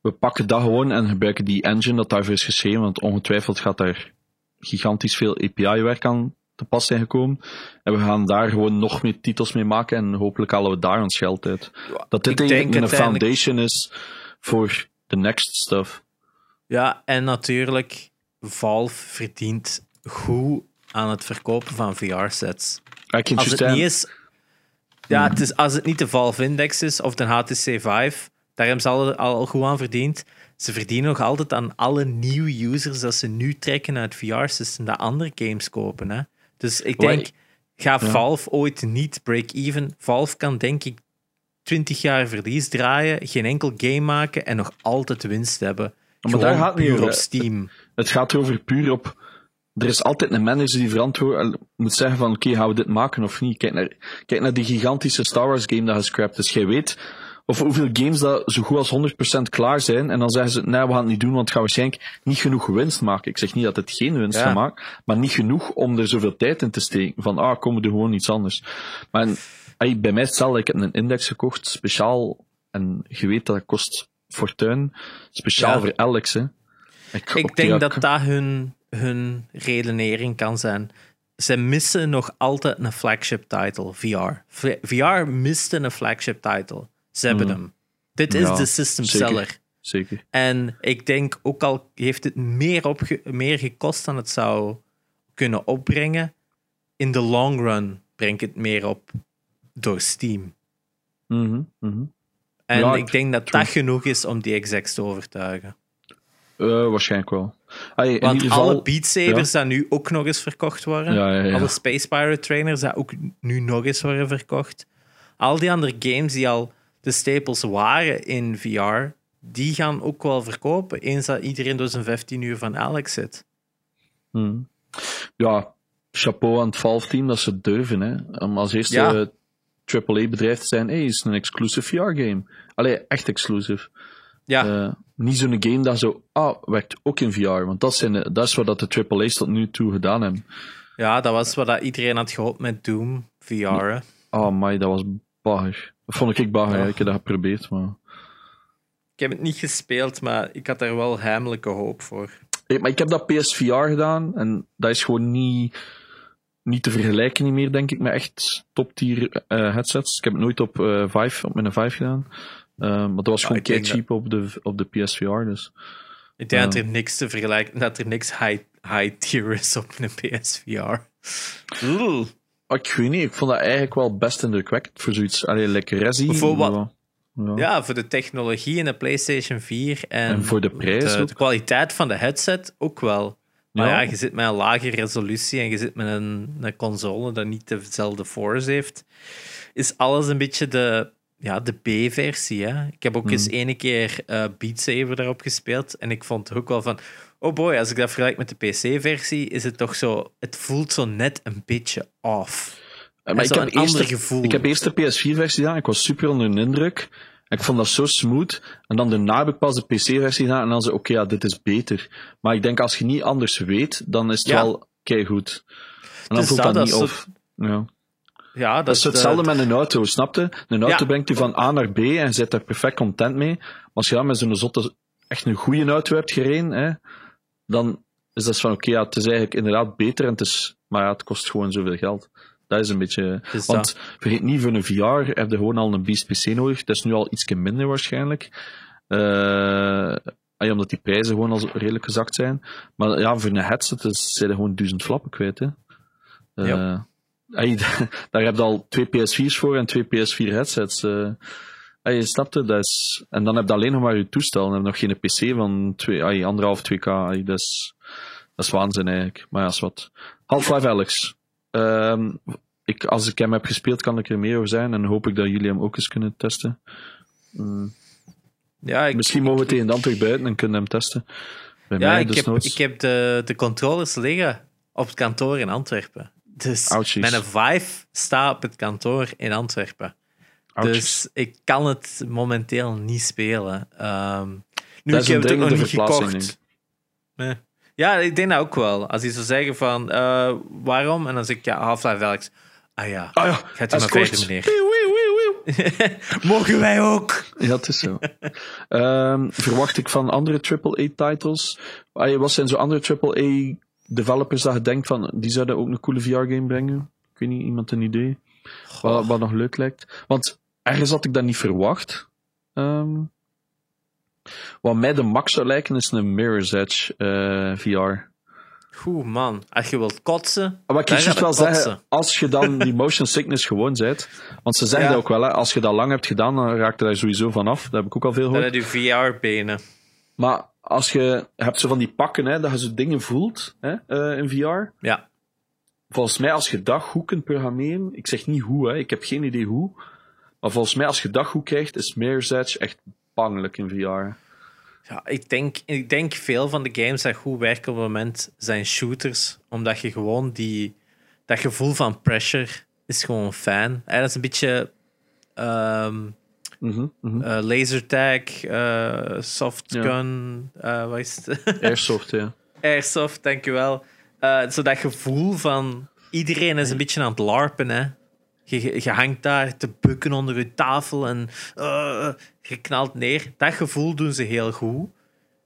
We pakken dat gewoon en gebruiken die engine dat daarvoor is geschreven, want ongetwijfeld gaat daar gigantisch veel API-werk aan te pas zijn gekomen. En we gaan daar gewoon nog meer titels mee maken en hopelijk halen we daar ons geld uit. Dat dit denk een foundation is voor de next stuff. Ja, en natuurlijk, Valve verdient goed aan het verkopen van VR-sets. Can Als het niet is... Ja, het is, als het niet de Valve Index is of de HTC Vive, daar hebben ze al, al goed aan verdiend. Ze verdienen nog altijd aan alle nieuwe users dat ze nu trekken uit VR-systeem, dat andere games kopen. Hè? Dus ik denk, ga Valve ooit niet break-even? Valve kan denk ik 20 jaar verlies draaien, geen enkel game maken en nog altijd winst hebben. Maar Gewoon daar gaat het niet over. op Steam. Het gaat erover puur op. Er is altijd een manager die verantwoord moet zeggen van oké, gaan we dit maken of niet? Kijk naar, kijk naar die gigantische Star Wars game dat gescrapt is. Jij weet of hoeveel games dat zo goed als 100% klaar zijn en dan zeggen ze, nee, we gaan het niet doen, want het gaat waarschijnlijk niet genoeg winst maken. Ik zeg niet dat het geen winst Ja. gaat maken, maar niet genoeg om er zoveel tijd in te steken. Van, ah, komen er gewoon iets anders. Maar bij mij is hetzelfde. Ik heb een index gekocht, speciaal, en je weet dat het kost fortuin, speciaal Ja. voor Alex, hè. Ik, Ik denk dat dat hun, hun redenering kan zijn. Ze missen nog altijd een flagship title, VR. VR miste een flagship title. Ze hebben hem. Dit is Ja, de system zeker. seller. Zeker. En ik denk, ook al heeft het meer, opge- meer gekost dan het zou kunnen opbrengen, in de long run brengt het meer op door Steam. Mhm, mhm. En Ja, ik denk dat true. dat genoeg is om die execs te overtuigen. Eh, waarschijnlijk wel. Want geval, alle Beat Sabers dat nu ook nog eens verkocht worden. Ja, ja, ja. Alle Space Pirate trainers dat ook nu nog eens worden verkocht. Al die andere games die al de staples waren in VR, die gaan ook wel verkopen. Eens dat iedereen door zijn 15 uur van Alex zit. Mhm. Ja, chapeau aan het Valve-team dat ze durven. Hè. Om als eerste AAA-bedrijf te zijn, hey, is een exclusive VR-game. Allee, echt exclusive. Ja, Eh, niet zo'n game dat zo, ah, werkt ook in VR. Want dat, zijn, dat is wat dat de AAA's tot nu toe gedaan hebben. ja dat was wat dat iedereen had gehoopt met Doom VR. Oh, my, dat was bagger. Dat vond ik bagger. Ja. Ik heb dat geprobeerd, maar... Ik heb het niet gespeeld, maar ik had er wel heimelijke hoop voor. Hey, maar ik heb dat PSVR gedaan en dat is gewoon niet, niet te vergelijken niet meer, denk ik, met echt top-tier eh, headsets. Ik heb het nooit op, eh Vive, op mijn Vive gedaan. Eh, maar dat was gewoon kei cheap op de, op de PSVR, dus... Ik denk dat er niks te vergelijken, dat er niks high, high tier is op een PSVR. Oeh. Ah, ik weet niet, ik vond dat eigenlijk wel best indrukwekkend voor zoiets. Allee, lekker Resi. Voor wat- Ja. Ja, voor de technologie in de PlayStation 4 en, En voor de prijs de, ook. de kwaliteit van de headset ook wel. Maar ja. Ja. je zit met een lage resolutie en je zit met een, een console dat niet dezelfde force heeft. Is alles een beetje de, ja, de B-versie. Ik heb ook Hmm. eens ene keer eh Beat Saber daarop gespeeld en ik vond ook wel van... Oh boy, als ik dat vergelijk met de PC-versie, is het toch zo... Het voelt zo net een beetje off. Eh, Maar ik, heb een eerst, gevoel. ik heb eerst de PS4-versie gedaan. Ik was super onder de indruk. Ik vond dat zo smooth. En dan daarna heb ik pas de PC-versie gedaan. En dan zei oké, ja, dit is beter. Maar ik denk, als je niet anders weet, dan is het Ja. wel keigoed. En dan Dus voelt dat- dat, niet is of. Ja. Ja, dat, Dat is de- hetzelfde met een auto, snapte? Een auto Ja. brengt u van A naar B en je zit daar perfect content mee. Maar als je dan met zo'n zotte, echt een goede auto hebt gereden, hè, dan is dat van oké, ja, het is eigenlijk inderdaad beter, en het is, maar ja, het kost gewoon zoveel geld. Dat is een beetje... Want vergeet niet, voor een VR heb je gewoon al een beast PC nodig. Dat is nu al iets minder waarschijnlijk. Eh, ja, omdat die prijzen gewoon al redelijk gezakt zijn. Maar ja, voor een headset zijn er gewoon duizend flappen kwijt. Hè. Eh, Ja. Ah, daar heb je al twee PS4's voor en twee PS4 headsets. eh. Ah, je snapt het, dat is... En dan heb je alleen nog maar je toestel. Dan heb je nog geen PC van twee, ah, anderhalf, 2K. Ah, dat, is, dat is waanzin eigenlijk. Maar ja, is wat. Half-Life Alex. Ehm, ik, als ik hem heb gespeeld, kan ik er meer over zijn. En hoop ik dat jullie hem ook eens kunnen testen. Mm, ja, ik, Misschien mogen we tegen dan terug buiten en kunnen hem testen. Bij Ja, mij ik dus heb, noods. ik heb de, de controllers liggen op het kantoor in Antwerpen. Dus Ouchies. mijn Vive staat op het kantoor in Antwerpen. Ouchies. Dus ik kan het momenteel niet spelen. Ehm, nu, Dat ik heb het ook nog niet gekocht. Nee. Ja, ik denk dat ook wel. Als die zou zeggen van, eh, waarom? En dan zeg ik, ja, Half-Life Alex. Ah ja, Ah ja, gaat u maar verder, meneer. Mogen wij ook? Ja, het is zo. Ehm, verwacht ik van andere AAA-titles? Wat zijn zo andere AAA-developers dat je denkt van, die zouden ook een coole VR-game brengen? Ik weet niet, iemand een idee? Wat, wat nog leuk lijkt? Want ergens had ik dat niet verwacht. Ehm, wat mij de max zou lijken is een Mirror's Edge VR. Oeh, man. Als je wilt kotsen, Maar ik dan juist wel zeggen, als je dan die motion sickness gewoon bent, want ze zeggen Ja. dat ook wel, hè, als je dat lang hebt gedaan, dan raakt je daar sowieso van af. Dat heb ik ook al veel dan gehoord. heb je VR-benen. Maar als je hebt zo van die pakken, hè, dat je zo dingen voelt hè, eh, in VR. Ja. Volgens mij, als je dat goed kunt programmeren, ik zeg niet hoe, hè, ik heb geen idee hoe. Maar volgens mij, als je dat goed krijgt, is Mirror's Edge echt bangelijk in VR. Ja, ik denk, ik denk veel van de games dat goed werken op het moment zijn shooters. Omdat je gewoon die, dat gevoel van pressure is gewoon fijn. En dat is een beetje ehm Mhm, mhm. eh, lasertag, eh soft Ja. gun, eh, wat is het? Airsoft, ja. Airsoft, dankjewel. Eh zo dat gevoel van iedereen is een beetje aan het larpen, hè. Je, je, hangt daar te bukken onder je tafel en eh, je knalt neer. Dat gevoel doen ze heel goed.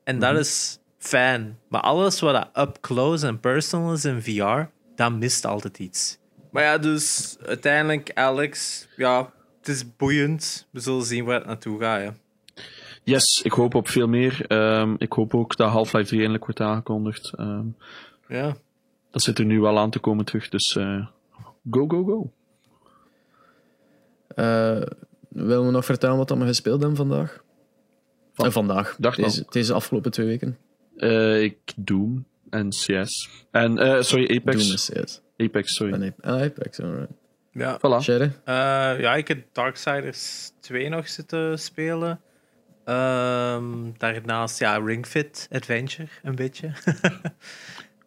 En dat is fijn. Maar alles wat up close en personal is in VR, dat mist altijd iets. Maar ja, dus uiteindelijk, Alex, ja, het is boeiend. We zullen zien waar het naartoe gaat. Ja. Yes, ik hoop op veel meer. Ehm, ik hoop ook dat Half-Life 3 eindelijk wordt aangekondigd. Ehm, ja. dat zit er nu wel aan te komen terug, dus eh, go, go, go. Eh willen we nog vertellen wat we gespeeld hebben vandaag? Van- Eh, vandaag. Deze, deze afgelopen twee weken. Eh, ik Doom en CS. En, eh, sorry, Apex. Doom is yes. Apex, sorry. En Ape- Apex, alright. Ja. Voilà. Eh, ja, ik heb Darksiders 2 nog zitten spelen. Ehm, daarnaast, ja, Ring Fit Adventure, een beetje.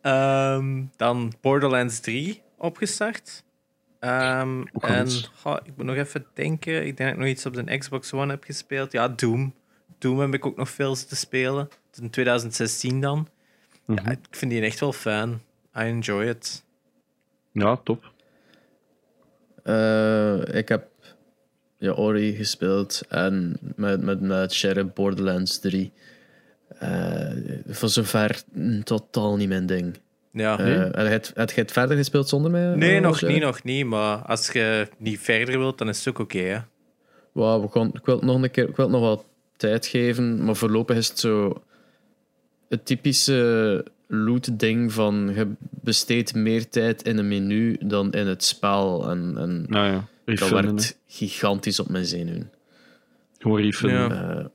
Ehm, dan Borderlands 3 opgestart. Ehm, en ik moet nog even denken. Ik denk dat ik nog iets op de Xbox One heb gespeeld. Ja, Doom. Doom heb ik ook nog veel zitten spelen. In 2016 dan. Ja, Mhm. ik vind die echt wel fijn. I enjoy it. Ja, top. Eh, ik heb ja, Ori gespeeld en met, met, met Sherry Borderlands 3. Eh voor zover mm, totaal niet mijn ding. Ja. Eh, heb, je het, heb je het verder gespeeld zonder mij? Nee, nog niet, nog niet. Maar als je niet verder wilt, dan is het ook oké. we gaan, ik wil het nog een keer, ik wil het nog wat tijd geven, maar voorlopig is het zo het typische loot-ding van je besteedt meer tijd in een menu dan in het spel. En, en Nou ja, dat werkt gigantisch op mijn zenuwen. Gewoon refill. Ja. Eh,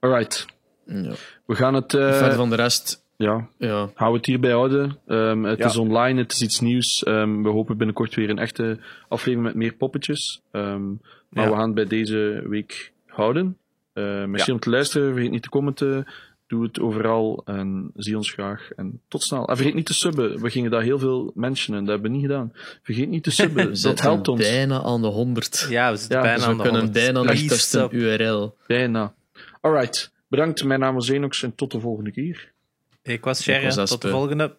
Alright. ja. We gaan het... eh, Verder van de rest, ja, ja. hou het hierbij houden. Ehm, het Ja. is online, het is iets nieuws. Ehm, we hopen binnenkort weer een echte aflevering met meer poppetjes. Ehm, maar Ja. we gaan het bij deze week houden. Uh, merci om te luisteren. Vergeet niet te commenten. Doe het overal en zie ons graag. En tot snel. En vergeet niet te subben. We gingen daar heel veel mentionen. Dat hebben we niet gedaan. Vergeet niet te subben. We dat helpt ons. bijna aan de 100. Ja, we zitten Ja, bijna Dus aan we de kunnen 100. bijna nog Please testen sub. URL. Bijna. Alright. Bedankt. Mijn naam is Zenox en tot de volgende keer. Ik was was Tot de Aspe. volgende.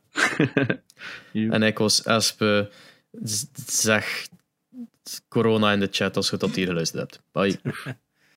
En ik was Espe. Z- Zeg corona in de chat als je dat hier geluisterd hebt. Bye.